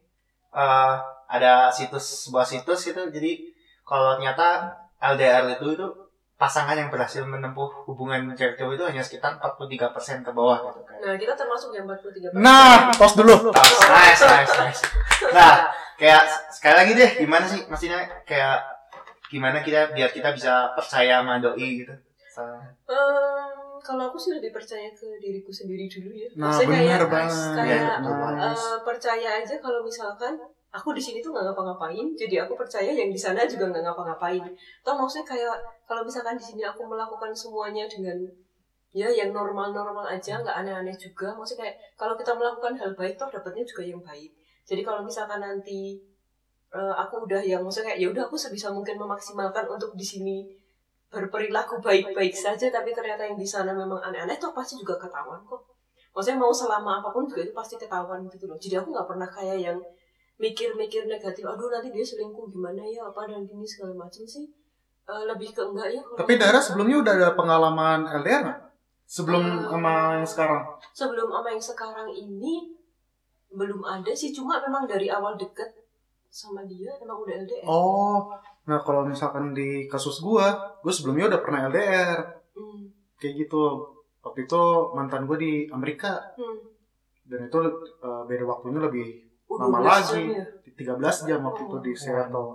eh, ada situs sebuah situs gitu. Jadi kalau ternyata LDR itu itu pasangan yang berhasil menempuh hubungan cewek cowok itu hanya sekitar 43% ke bawah gitu kan. Nah, kita termasuk yang 43 Nah, pause dulu. Nice, nice, nice. Nah, kayak sekali lagi deh, gimana sih maksudnya kayak gimana kita biar kita bisa percaya sama doi gitu. So, Ehm, kalau aku sih lebih percaya ke diriku sendiri dulu ya. Nah, Maksudnya benar kayak, banget. kayak Iya, benar banget. eh, percaya aja kalau misalkan aku di sini tuh nggak ngapa-ngapain, jadi aku percaya yang di sana juga nggak ngapa-ngapain. Atau maksudnya kayak kalau misalkan di sini aku melakukan semuanya dengan ya yang normal-normal aja, nggak aneh-aneh juga. Maksudnya kayak kalau kita melakukan hal baik toh dapatnya juga yang baik. Jadi kalau misalkan nanti eh, aku udah yang maksudnya kayak ya udah aku sebisa mungkin memaksimalkan untuk di sini berperilaku baik-baik saja tapi ternyata yang di sana memang aneh-aneh toh pasti juga ketahuan kok maksudnya mau selama apa pun juga itu pasti ketahuan gitu loh jadi aku nggak pernah kayak yang mikir-mikir negatif aduh nanti dia selingkuh gimana ya apa dan gini segala macam sih Eh, lebih ke enggak ya Tapi Dara sebelumnya udah ada pengalaman LDR nggak? Sebelum Hmm. sama yang sekarang? sebelum sama yang sekarang ini belum ada sih cuma memang dari awal deket sama dia emang udah LDR Oh, nah kalau misalkan di kasus gua, gua sebelumnya udah pernah LDR. Hmm, Kayak gitu. Waktu itu mantan gua di Amerika. hmm. Dan itu eh, beda waktunya lebih Uh, Lama 12 lagi. ya. 13 jam waktu itu di Oh. Seattle.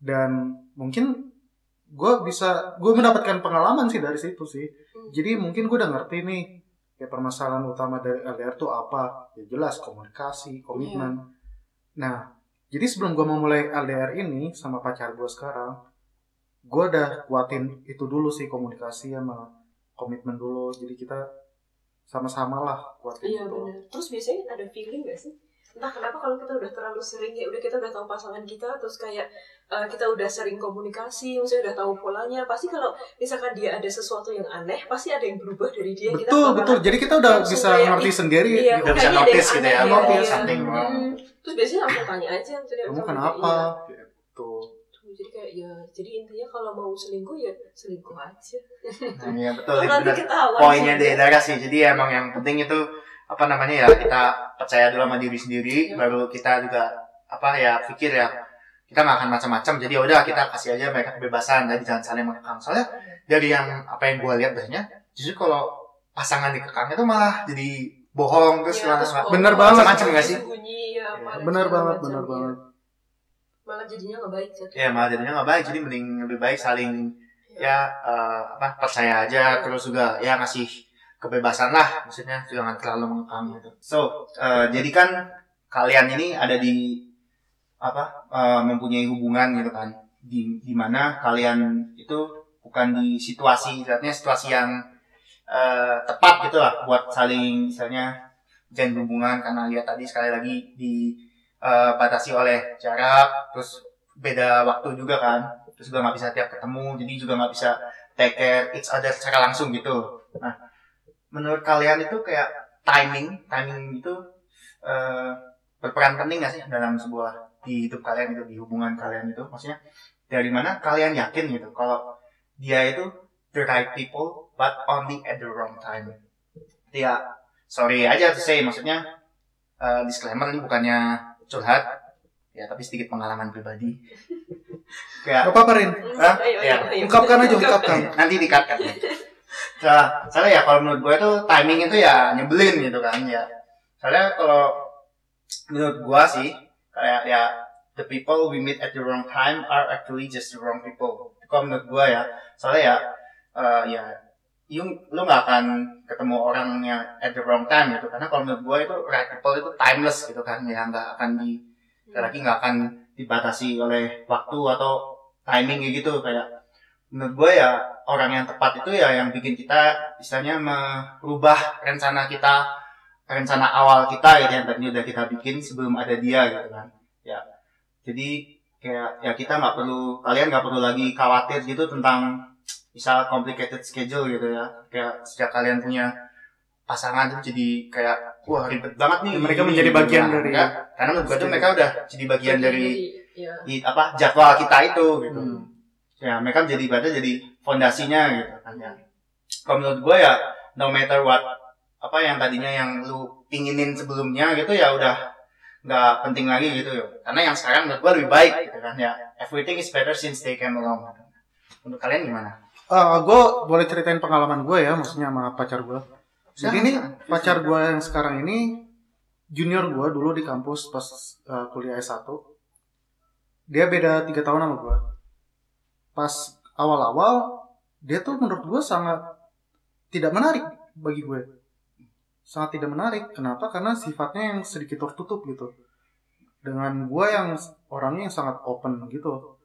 Dan mungkin gue bisa, gue mendapatkan pengalaman sih dari situ sih. Hmm. Jadi mungkin gue udah ngerti nih, kayak permasalahan utama dari LDR tuh apa. Ya jelas, komunikasi, komitmen. Nah, jadi sebelum gue memulai LDR ini sama pacar gue sekarang, gue udah kuatin itu dulu sih komunikasi sama komitmen dulu. Jadi kita sama-sama lah kuatin Iya itu. benar. Terus biasanya ada feeling gak sih? Entah kenapa kalau kita udah terlalu sering ya udah kita udah tahu pasangan kita terus kayak eh, kita udah sering komunikasi, maksudnya udah tahu polanya. Pasti kalau misalkan dia ada sesuatu yang aneh, pasti ada yang berubah dari dia. kita Betul, bakalan- betul. Jadi kita udah bisa kayak, ngerti sendiri. Iya. Udah bisa notice gitu ya, iya. something wrong. Hmm. Terus biasanya langsung tanya aja, Kamu kenapa? Gitu. Jadi kayak ya, jadi intinya kalau mau selingkuh ya selingkuh aja. nah, iya betul itu. Poinnya sih. di darah sih. Jadi emang yang penting itu apa namanya ya kita percaya dulu sama diri sendiri, Iya. baru kita juga apa ya pikir ya kita nggak akan macam-macam. Jadi ya udah kita kasih aja mereka kebebasan, jadi jangan saling mengekang. Soalnya dari yang apa yang gue lihat biasanya, justru kalau pasangan dikekang itu malah jadi bohong terus Iya, malah terus Bener banget. Macam-macam nggak sih? Ya, dan Benar segala banget, macam, benar iya. banget. Malah jadinya nggak baik jadi. ya malah jadinya nggak baik. Jadi mending lebih baik saling ya eh, apa percaya aja terus juga ya ngasih kebebasan lah maksudnya jangan terlalu mengekang gitu. So eh, jadi kan kalian ini ada di apa eh, mempunyai hubungan gitu kan. Di di mana kalian itu bukan di situasi ibaratnya situasi yang eh, tepat gitu lah buat saling misalnya jalin hubungan. Karena lihat tadi sekali lagi dibatasi oleh jarak terus beda waktu juga kan. Terus juga nggak bisa tiap ketemu jadi juga nggak bisa take care each other secara langsung gitu. Nah menurut kalian itu kayak timing timing itu eh, berperan penting nggak sih dalam sebuah di hidup kalian itu di hubungan kalian itu maksudnya dari mana kalian yakin gitu kalau dia itu the right people but only at the wrong time ya sorry aja to say maksudnya eh, disclaimer ini bukannya curhat ya tapi sedikit pengalaman pribadi kayak apa-apa, Rin. Hah? Ya. Ungkapkan aja, ungkapkan. nanti dikat Nah, soalnya ya kalau menurut gue tuh timing itu ya nyebelin gitu kan ya. Soalnya kalau menurut gue sih kayak ya the people we meet at the wrong time are actually just the wrong people. Kalau menurut gue ya, soalnya ya eh, ya you, lu nggak akan ketemu orangnya at the wrong time gitu karena kalau menurut gue itu right people itu timeless gitu kan ya nggak akan di sekali lagi nggak akan dibatasi oleh waktu atau timing gitu kayak menurut gue ya orang yang tepat itu ya yang bikin kita istilahnya merubah rencana kita rencana awal kita gitu yang tadi udah kita bikin sebelum ada dia gitu kan ya jadi kayak ya kita nggak perlu kalian nggak perlu lagi khawatir gitu tentang misal complicated schedule gitu ya kayak sejak kalian punya pasangan itu jadi kayak wah ribet banget nih Mereka Ini, menjadi bagian Nah, dari- enggak. karena menurut gue tuh mereka udah jadi bagian dari ya. di apa jadwal kita itu gitu Hmm. Ya mereka jadi ibaratnya jadi fondasinya gitu kan ya kalau menurut gue ya no matter what apa yang tadinya yang lu pinginin sebelumnya gitu ya udah nggak penting lagi gitu ya karena yang sekarang menurut gue lebih baik gitu kan ya everything is better since they came along gitu. menurut kalian gimana gue boleh ceritain pengalaman gue ya, maksudnya sama pacar gue. Jadi ini pacar gue yang sekarang ini junior gue dulu di kampus pas uh, kuliah S1. Dia beda tiga tahun sama gue. Pas awal-awal dia tuh menurut gue sangat tidak menarik bagi gue. Sangat tidak menarik. Kenapa? Karena sifatnya yang sedikit tertutup gitu. Dengan gue yang orangnya yang sangat open gitu.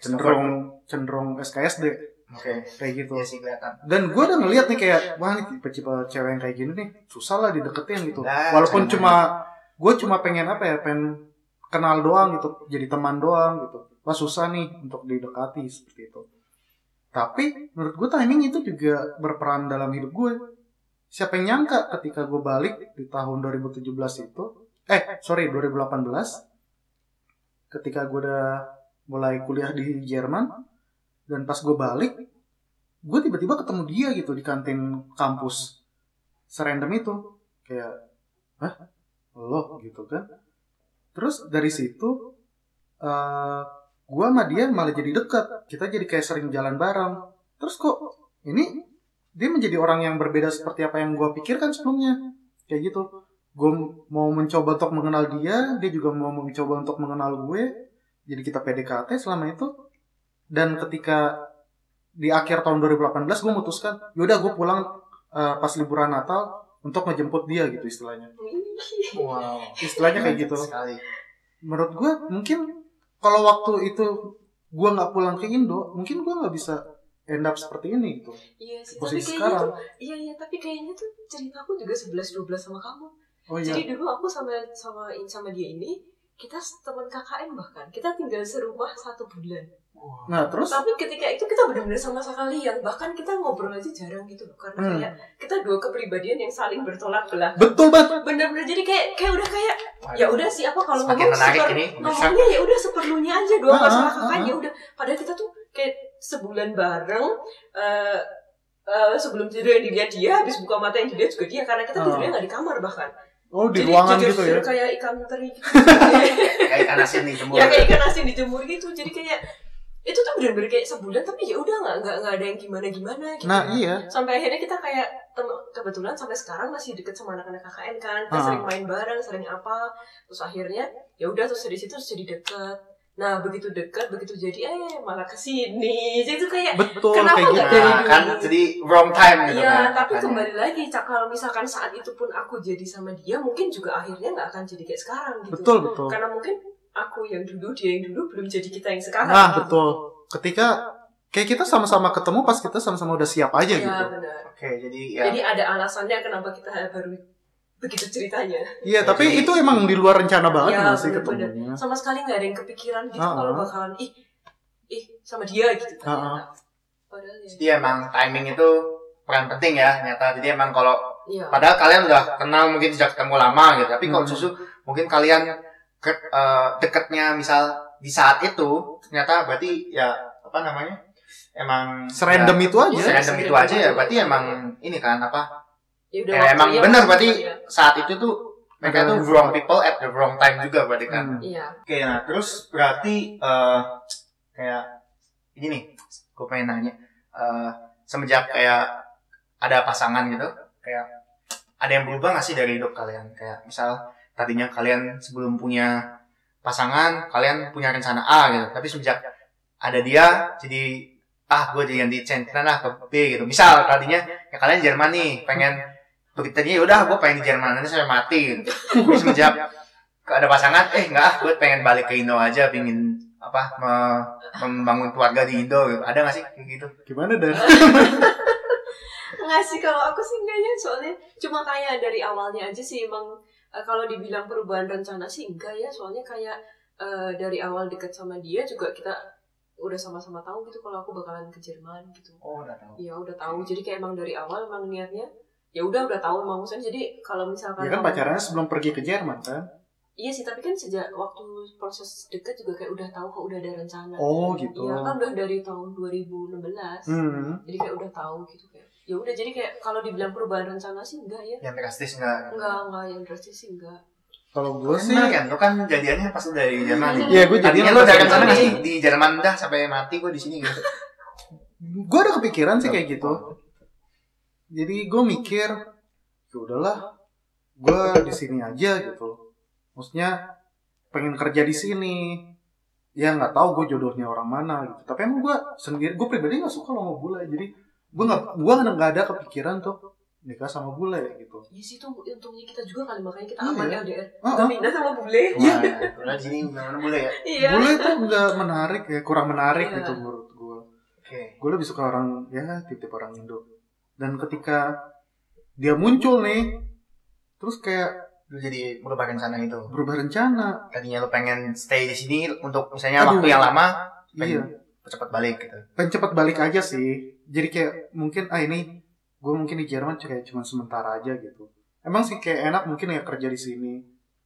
Cenderung cenderung SKSD Oke. kayak gitu sih kelihatan. dan gue udah ngeliat nih kayak wah nih tipe-tipe cewek yang kayak gini nih susah lah dideketin gitu Nah, walaupun cuma gue cuma pengen apa ya pengen kenal doang gitu jadi teman doang gitu wah susah nih untuk didekati seperti itu. Tapi menurut gue timing itu juga berperan dalam hidup gue siapa yang nyangka ketika gue balik di tahun 2017 itu eh sorry 2018 ketika gue udah mulai kuliah di Jerman dan pas gue balik gue tiba-tiba ketemu dia gitu di kantin kampus serandom itu. Kayak hah? Lo? gitu kan. Terus dari situ eh gue sama dia malah jadi dekat. Kita jadi kayak sering jalan bareng. Terus kok ini dia menjadi orang yang berbeda seperti apa yang gue pikirkan sebelumnya. Kayak gitu. Gue mau mencoba untuk mengenal dia dia juga mau mencoba untuk mengenal gue. Jadi kita PDKT selama itu. Dan ketika di akhir tahun 2018 gue memutuskan yaudah gue pulang eh, pas liburan Natal untuk ngejemput dia gitu istilahnya. Wow. istilahnya kayak gitu. Menurut gue mungkin kalau waktu itu gue nggak pulang ke Indo mungkin gue nggak bisa end up seperti ini gitu Iya sih, tapi posisi kayaknya sekarang tuh, iya iya, tapi kayaknya tuh ceritaku juga 11 12 sama kamu. oh iya Jadi dulu aku sama sama sama dia ini kita teman KKN bahkan kita tinggal serumah satu bulan. Nah terus Tapi ketika itu kita benar-benar sama sekalian, bahkan kita ngobrol aja jarang gitu loh, karena Hmm. kayak kita dua kepribadian yang saling bertolak belakang. betul banget Bener-bener jadi kayak kayak udah kayak Waduh. ya udah sih apa kalau ngomong seper- ini, ngomongnya ya udah seperlunya aja dua Ah, masalah ah, kakak ya udah padahal kita tuh kayak sebulan bareng eh eh, sebelum tidur yang dilihat dia habis buka mata yang dilihat juga dia karena kita tidurnya nggak di kamar bahkan oh di Jadi ruangan jujur- gitu ya jujur kayak ikan teri gitu. Kayak ikan asin nih jemur. ya kayak ikan asin dijemur gitu jadi kayak itu tuh bener-bener kayak sebulan tapi ya udah nggak nggak nggak ada yang gimana gimana gitu. Nah iya. Sampai akhirnya kita kayak tem- kebetulan sampai sekarang masih deket sama anak-anak KKN kan. Kita Ah. sering main bareng sering apa. Terus akhirnya ya udah terus dari situ terus jadi deket. Nah begitu deket begitu jadi eh malah ke sini jadi itu kayak betul Kenapa kayak gitu. nggak dari Nah, dulu? kan jadi wrong time gitu Iya, kan. tapi kembali lagi, Cak, kalau misalkan saat itu pun aku jadi sama dia, mungkin juga akhirnya nggak akan jadi kayak sekarang gitu. betul betul. Karena mungkin aku yang dulu, dia yang dulu belum jadi kita yang sekarang. nah betul ketika kayak kita sama-sama ketemu pas kita sama-sama udah siap aja Iya, gitu benar. Oke, jadi ya Jadi ada alasannya kenapa kita baru begitu ceritanya. iya tapi Jadi- itu emang di luar rencana banget nggak sih bener-bener. ketemunya Sama sekali nggak ada yang kepikiran gitu Ah, kalau bakalan ih ih sama dia gitu. Padahal ya. jadi emang timing itu peran penting ya ternyata. Jadi emang kalau Iya. padahal kalian udah kenal mungkin sejak ketemu lama gitu, tapi kalau Hmm. susu mungkin kalian ke- eh, deketnya misal di saat itu ternyata berarti ya apa namanya? Emang serandom ya, itu aja Iya. serandom itu aja ya berarti emang ini kan apa Ya udah Ya, emang benar berarti ya. saat itu tuh mereka tuh wrong people at the wrong time juga berarti kan. Hmm. Iya. Oke, nah terus berarti eh kayak ini nih, gue pengen nanya, eh semenjak kayak ada pasangan gitu, kayak ada yang berubah nggak sih dari hidup kalian? Kayak misal tadinya kalian sebelum punya pasangan, kalian punya rencana A gitu, tapi semenjak ada dia, jadi ah gue jadi ganti centran lah ke B gitu. Misal tadinya ya kalian Jerman nih, pengen begitu tadinya udah gue pengen di Jerman nanti saya mati gitu. Tapi semenjak ada pasangan eh enggak ah gue pengen balik ke Indo aja pingin apa me- membangun keluarga di Indo gitu. ada nggak sih kayak gitu gimana dan Nggak sih kalau aku sih enggak ya soalnya cuma kayak dari awalnya aja sih emang eh, kalau dibilang perubahan rencana sih enggak ya soalnya kayak eh, dari awal deket sama dia juga kita udah sama-sama tahu gitu kalau aku bakalan ke Jerman gitu. Oh udah tahu. Ya udah tahu. Jadi kayak emang dari awal emang niatnya ya udah udah tahu emang maksudnya jadi kalau misalkan ya kan pacarannya sebelum pergi ke Jerman kan? Iya sih tapi kan sejak waktu proses deket juga kayak udah tahu kok udah ada rencana. Oh gitu. Iya kan udah dari tahun 2016 hmm. jadi kayak udah tahu gitu kayak ya udah jadi kayak kalau dibilang perubahan rencana sih enggak ya. Yang drastis enggak? Enggak enggak yang drastis sih enggak. Kalau gue sih kan, lu kan jadiannya pas lu dari Jerman nih. Iya, gue jadinya lu pas dari nggak sih? Di Jerman dah sampai mati gue di sini gitu. gue ada kepikiran sih kayak gitu. Jadi gue mikir ya udahlah gue di sini aja gitu. Maksudnya pengen kerja di sini. Ya nggak tahu gue jodohnya orang mana gitu. Tapi emang gue sendiri gue pribadi nggak suka sama bule. Jadi gue nggak gue nggak ada kepikiran tuh nikah sama bule gitu Ya sih itu untungnya kita juga kali makanya kita Iya. aman LDR. Ah, Kita ah. pindah sama bule. Iya. Di sini gimana boleh ya? Iya. bule tuh nggak menarik ya kurang menarik Iya. gitu menurut gue Oke. gue lebih suka orang ya tipe orang Indo dan ketika dia muncul nih terus kayak Lu jadi merubah rencana itu. berubah rencana Tadinya lu pengen stay di sini untuk misalnya Aduh. waktu yang lama, iya pengen cepat balik gitu. pengen cepat balik aja sih jadi kayak mungkin ah ini gue mungkin di Jerman kayak cuma sementara aja gitu emang sih kayak enak mungkin ya kerja di sini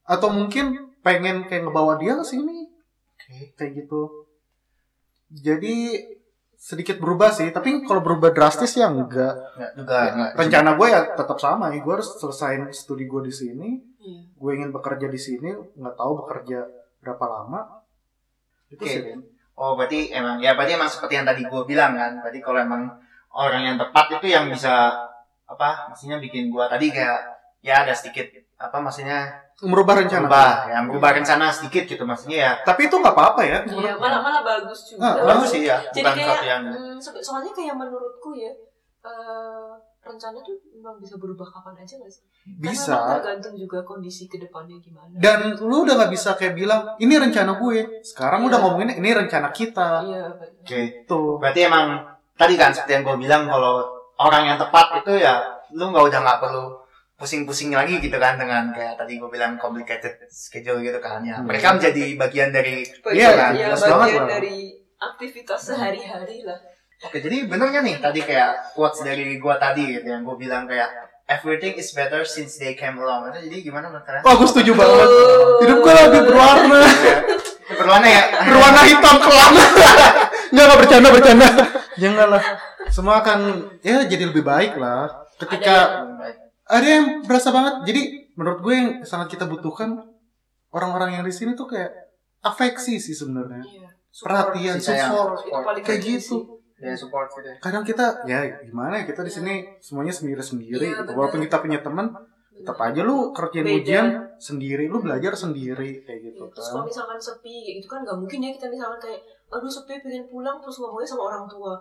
atau mungkin pengen kayak ngebawa dia ke sini Oke. kayak gitu jadi sedikit berubah sih tapi kalau berubah drastis ya enggak Enggak juga enggak. rencana gue ya tetap sama ya gue harus selesaiin studi gue di sini Iya. gue ingin bekerja di sini nggak tahu bekerja berapa lama itu Oke. sih. Oh berarti emang ya berarti emang seperti yang tadi gue bilang kan. Berarti kalau emang orang yang tepat itu yang bisa apa? Maksudnya bikin gue tadi kayak ya ada sedikit apa maksudnya merubah rencana berubah ya merubah rencana sedikit gitu maksudnya ya tapi itu nggak apa-apa ya Iya, malah malah bagus juga. Ah, bagus sih ya Jadi bukan kayak, yang hmm, so- soalnya kayak menurutku ya, eh, rencana tuh memang bisa berubah kapan aja gak sih? Karena bisa memang tergantung juga kondisi ke depannya gimana. dan lu udah nggak bisa kayak bilang ini rencana gue sekarang Iya. udah ngomongin ini rencana kita Iya, oke tuh berarti emang tadi kan seperti yang gue bilang kalau orang yang tepat itu ya lu nggak udah nggak perlu pusing-pusing lagi gitu kan dengan kayak tadi gue bilang complicated schedule gitu kan ya Hmm. mereka menjadi bagian dari Iya, kan? ya, jelas banget bagian lah. dari aktivitas sehari-hari lah. Oke, jadi bener gak nih tadi kayak quotes dari gua tadi gitu yang gua bilang kayak everything is better since they came along. Itu jadi gimana menurut kalian? oh gue setuju banget. Hidup gue lebih berwarna. Berwarna ya? berwarna hitam kelam. Nggak nggak bercanda bercanda. Jangan lah. Semua akan ya jadi lebih baik lah. Ketika ada yang berasa banget. Jadi menurut gue yang sangat kita butuhkan orang-orang yang di sini tuh kayak afeksi sih sebenarnya. Iya. perhatian support. paling kayak gitu. Sih. Ya support gitu. kadang kita ya gimana ya kita di sini semuanya sendiri sendiri Iya, gitu. walaupun kita punya teman tetap aja lu kerjain Beda. ujian sendiri lu belajar sendiri kayak gitu Iya, Terus kalau kan misalkan sepi kayak gitu kan nggak mungkin ya kita misalkan kayak aduh sepi pengen pulang terus ngomongnya sama orang tua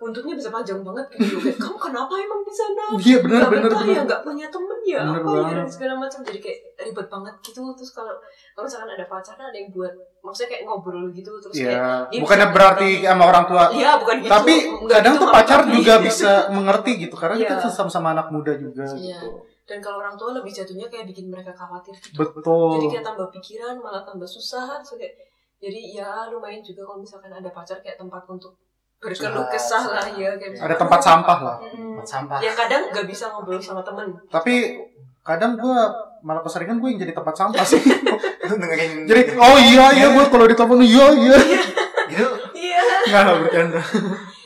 buntutnya bisa panjang banget gitu. Kayak kamu kenapa emang di sana? Iya benar benar ya benar. nggak punya temen ya Bener apa ya dan segala macam. Jadi kayak ribet banget gitu. Terus kalau kalau misalkan ada pacarnya ada yang buat maksudnya kayak ngobrol gitu. Terus kayak ya dia bukannya bisa berarti sama orang tua. Iya bukan gitu. Tapi Nggak kadang gitu tuh pacar tapi- juga bisa mengerti gitu karena kita Iya. sama-sama anak muda juga Iya. gitu. Dan kalau orang tua lebih jatuhnya kayak bikin mereka khawatir gitu. Betul. Jadi kayak tambah pikiran malah tambah susah. Terus kayak jadi ya lumayan juga kalau misalkan ada pacar kayak tempat untuk berkeluh kesah lah ya kayak ada misalkan- tempat sampah lah. Tempat sampah. yang kadang nggak bisa ngobrol sama temen. Tapi kadang gua malah keseringan gue yang jadi tempat sampah sih. Dengerin jadi oh iya iya gue kalau ditelepon iya iya. Gitu. iya. Nggak nggak bercanda.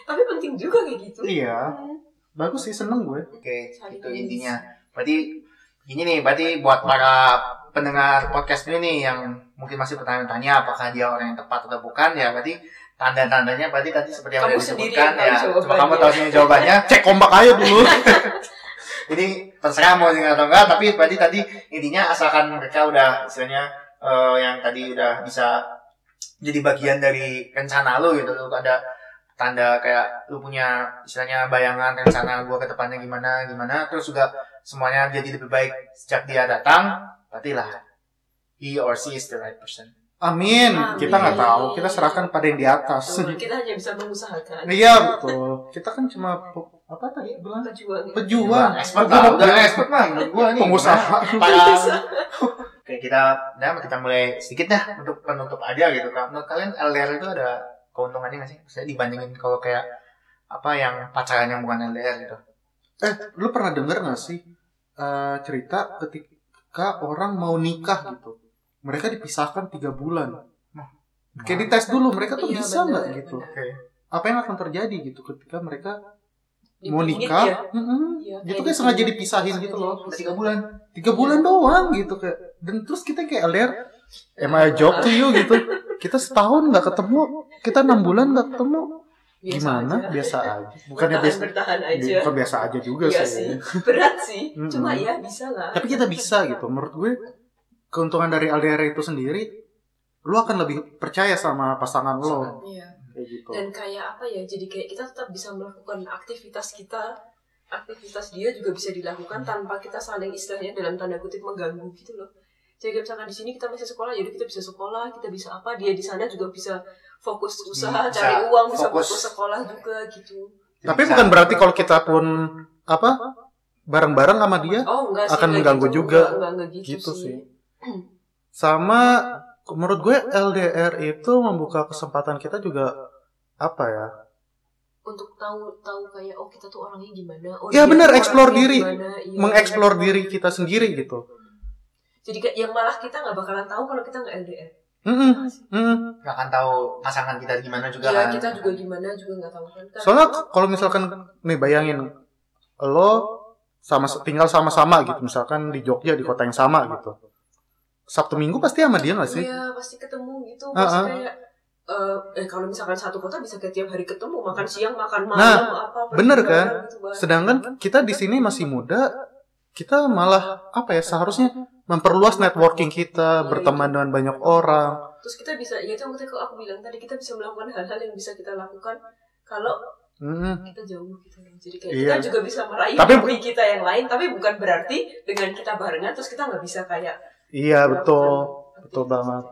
Tapi penting juga kayak gitu. Iya. Hmm. bagus sih seneng gue. Oke, itu intinya. Berarti gini nih, berarti buat para pendengar podcast ini nih yang mungkin masih bertanya-tanya apakah dia orang yang tepat atau bukan ya berarti tanda-tandanya berarti tadi seperti yang Kamu udah disebutkan ya. Coba kamu tahu sendiri jawabannya. Cek kompak aja dulu. Jadi terserah mau dengar atau enggak, tapi berarti tadi intinya asalkan mereka udah istilahnya eh, yang tadi udah bisa jadi bagian dari rencana lu gitu, lu ada tanda kayak lu punya istilahnya bayangan rencana gua ke depannya gimana gimana, terus juga semuanya jadi lebih baik sejak dia datang, berarti lah he or she is the right person. Amin. Amin. kita nggak tahu. Kita serahkan pada yang di atas. Betul, kita hanya bisa mengusahakan. Iya betul. Kita kan cuma apa tadi bilang? Pejuang. Pejuang. Expert Gua lah, udah expert mah gua nih. pengusaha. Para Oke kita, nah kita mulai sedikit dah untuk penutup aja gitu kan. Menurut kalian LDR itu ada keuntungannya nggak sih? Saya dibandingin kalau kayak apa yang pacaran yang bukan LDR gitu. eh lu pernah denger nggak sih eh, cerita ketika orang mau nikah gitu mereka dipisahkan tiga bulan. Kayak dites dulu mereka tuh Iya, bisa nggak gitu? Oke. apa yang akan terjadi gitu ketika mereka mau Dipingit nikah? ya. mm-mm, Iya, itu kayak kayak gitu. sengaja dipisahin gitu loh. tiga bulan. tiga bulan doang gitu kayak. Dan terus kita kayak LDR am I a joke to you? gitu. Kita setahun nggak ketemu. Kita enam bulan nggak ketemu. Biasa gimana? aja. biasa aja. Bukannya bertahan, biasa bertahan aja. bukan biasa aja juga Iya sih. sih. Berat sih. Cuma ya bisa lah. Tapi kita bisa gitu. Menurut gue keuntungan dari LDR itu sendiri lu akan lebih percaya sama pasangan lo Iya. kayak gitu dan kayak apa ya jadi kayak kita tetap bisa melakukan aktivitas kita aktivitas dia juga bisa dilakukan tanpa kita saling istilahnya dalam tanda kutip mengganggu gitu loh jadi kayak misalkan di sini kita masih sekolah jadi kita bisa sekolah kita bisa apa dia di sana juga bisa fokus usaha Hmm, bisa cari uang bisa fokus. fokus sekolah juga gitu tapi Bisa. bukan berarti kalau kita pun apa bareng-bareng sama dia oh enggak sih Akan mengganggu gitu. juga. enggak, enggak, enggak gitu, gitu sih, sih sama menurut gue LDR itu membuka kesempatan kita juga apa ya? Untuk tahu tahu kayak oh kita tuh orangnya gimana? Oh Ya, benar, orangnya diri. gimana, iya, mengeksplor diri kita sendiri gitu. Jadi kayak yang malah kita nggak bakalan tahu kalau kita nggak LDR Mm-mm, mm. nggak akan tahu pasangan kita gimana juga Iya kan. kita juga gimana juga nggak tahu kan. Kan- soalnya kalau misalkan nih bayangin lo sama tinggal sama-sama gitu misalkan di Jogja di kota yang sama gitu Sabtu Minggu pasti sama dia gak sih Iya pasti ketemu gitu Ah, pasti ah. kayak eh, eh kalau misalkan satu kota bisa kayak tiap hari ketemu makan siang makan malam Nah, apa pergi bener kan? gitu, sedangkan kita di sini masih muda kita malah apa ya seharusnya memperluas networking kita Iya, berteman dengan banyak orang terus kita bisa ya itu yang tadi aku bilang tadi kita bisa melakukan hal-hal yang bisa kita lakukan kalau Mm. kita jauh gitu loh. jadi kayak Iya. kita juga bisa meraih Tapi- hobi kita yang lain tapi bukan berarti dengan kita barengan terus kita nggak bisa kayak iya betul. Betul banget.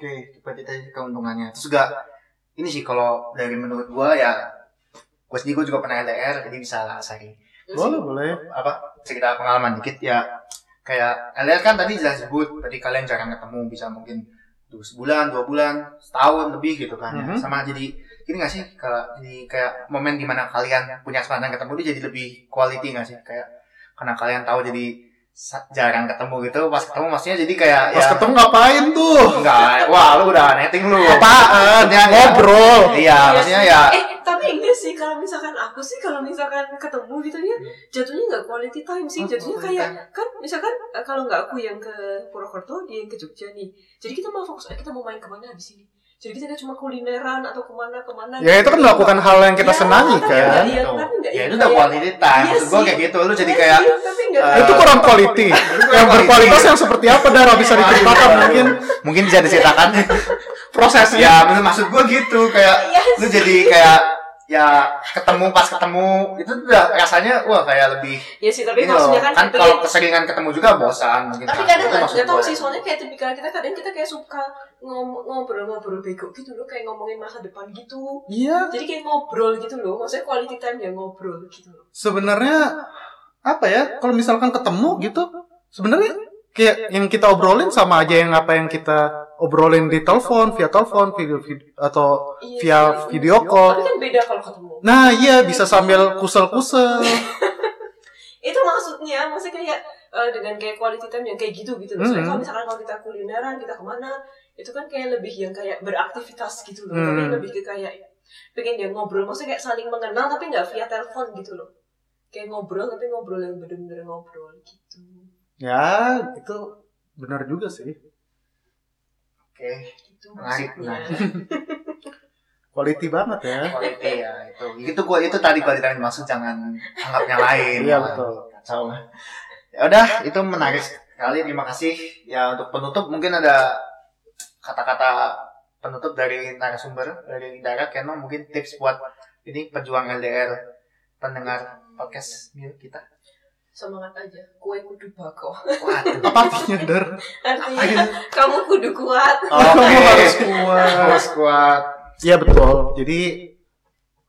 Oke berarti tadi keuntungannya. Terus juga ini sih kalau dari menurut gua ya gua sendiri gua juga pernah LDR jadi bisa lah Terus boleh. boleh apa cerita pengalaman dikit ya. Kayak LDR kan tadi jelas sebut tadi kalian jarang ketemu bisa mungkin dua sebulan dua bulan setahun lebih gitu kan ya. Mhm. sama jadi ini gak sih kalau jadi kayak momen di mana kalian punya kesempatan ketemu itu jadi lebih quality gak sih? Kayak karena kalian tahu jadi jarang ketemu gitu pas ketemu maksudnya jadi kayak pas ya ketemu ngapain tuh? Enggak wah lu udah netting lu. Apaan? Ya- ngobrol. Iya Iya maksudnya sih. ya Eh, tapi enggak sih kalau misalkan aku sih kalau misalkan ketemu gitu ya jatuhnya nggak quality time sih. Oh, jatuhnya kayak kan misalkan eh, kalau nggak aku yang ke Purwokerto dia yang ke Jogja nih. Jadi kita mau fokus eh, kita mau main ke mana habis ini jadi kita kayak cuma kulineran atau ke mana ke mana ya itu kan melakukan hal yang kita Ya, senangi kan? iya, Tuh. tapi enggak ya yang itu udah kayak- quality time Iya maksud gua sih. kayak gitu lu jadi Iya kayak sih, tapi enggak eh, itu kurang quality. Yang berkualitas yang seperti apa Dara bisa diceritakan mungkin? Mungkin bisa diceritakan. Prosesnya ya maksud, gue gitu kayak lu jadi kayak ya ketemu pas ketemu itu udah rasanya wah kayak lebih ya sih tapi loh maksudnya kan, kan kalau keseringan ketemu juga bosan mungkin tapi kan. kadang Itu nggak tahu sih soalnya kayak tipikal kita kadang kita kayak suka ngobrol-ngobrol bego gitu loh kayak ngomongin masa depan gitu. Iya. Jadi kayak ngobrol gitu loh maksudnya quality time ya ngobrol gitu loh. Sebenarnya apa ya kalau misalkan ketemu gitu sebenarnya kayak yang kita obrolin sama aja yang apa yang kita obrolin di telepon via telepon video, video atau Iya via sih. video call tapi kan beda kalau ketemu. Nah iya bisa sambil kusel-kusel. Itu maksudnya maksudnya kayak eh, dengan kayak quality time yang kayak gitu gitu loh. Soalnya Hmm. kalau misalkan kalau kita kulineran kita ke mana itu kan kayak lebih yang kayak beraktivitas gitu loh. Hmm. tapi lebih ke kayak pengen dia ngobrol maksudnya kayak saling mengenal tapi nggak via telepon gitu loh. Kayak ngobrol tapi ngobrol yang bener-bener ngobrol gitu. Ya itu benar juga sih oke gitu Menarik, maksudnya. quality banget ya. Quality ya itu itu gua itu tadi quality time maksud jangan anggap yang lain. Iya, betul. kacau ya udah itu menarik sekali terima kasih. Ya untuk penutup mungkin ada kata-kata penutup dari narasumber dari Dara Keno mungkin tips buat ini pejuang LDR pendengar podcast kita semangat aja kue kudu bako waduh apa artinya dar artinya kamu kudu kuat kamu Oke. harus kuat harus kuat Iya betul. Jadi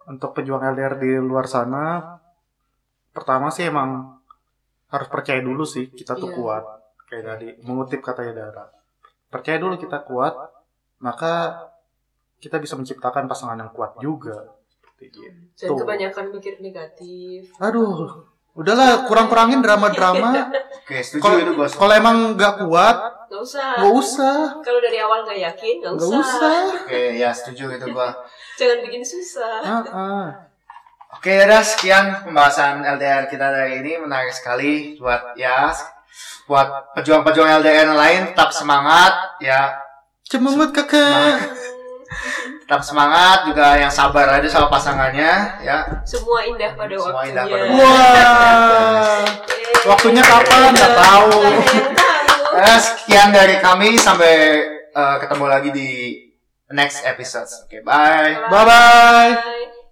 untuk pejuang LDR di luar sana, pertama sih emang harus percaya dulu sih kita tuh Iya. kuat. Kayak tadi mengutip katanya Dara. Percaya dulu kita kuat, maka kita bisa menciptakan pasangan yang kuat juga. Seperti gitu. Tuh. kebanyakan mikir negatif Aduh, udahlah kurang-kurangin drama-drama. oke setuju Kalau itu bos kalau emang nggak kuat, nggak usah nggak usah, kalau dari awal nggak yakin nggak usah. usah. oke ya setuju itu gua jangan bikin susah Ah, ah. Oke, udah sekian pembahasan LDR kita dari ini menarik sekali buat ya buat pejuang-pejuang LDR lain tetap semangat ya Semangat kakak. Hmm. Tetap semangat juga yang sabar aja sama pasangannya ya Semua indah pada Semua waktunya. indah pada Wah. Yeay. Waktunya kapan? Nggak tahu. Eh, sekian dari kami sampai eh, ketemu lagi di next episode oke bye Bye bye. Bye.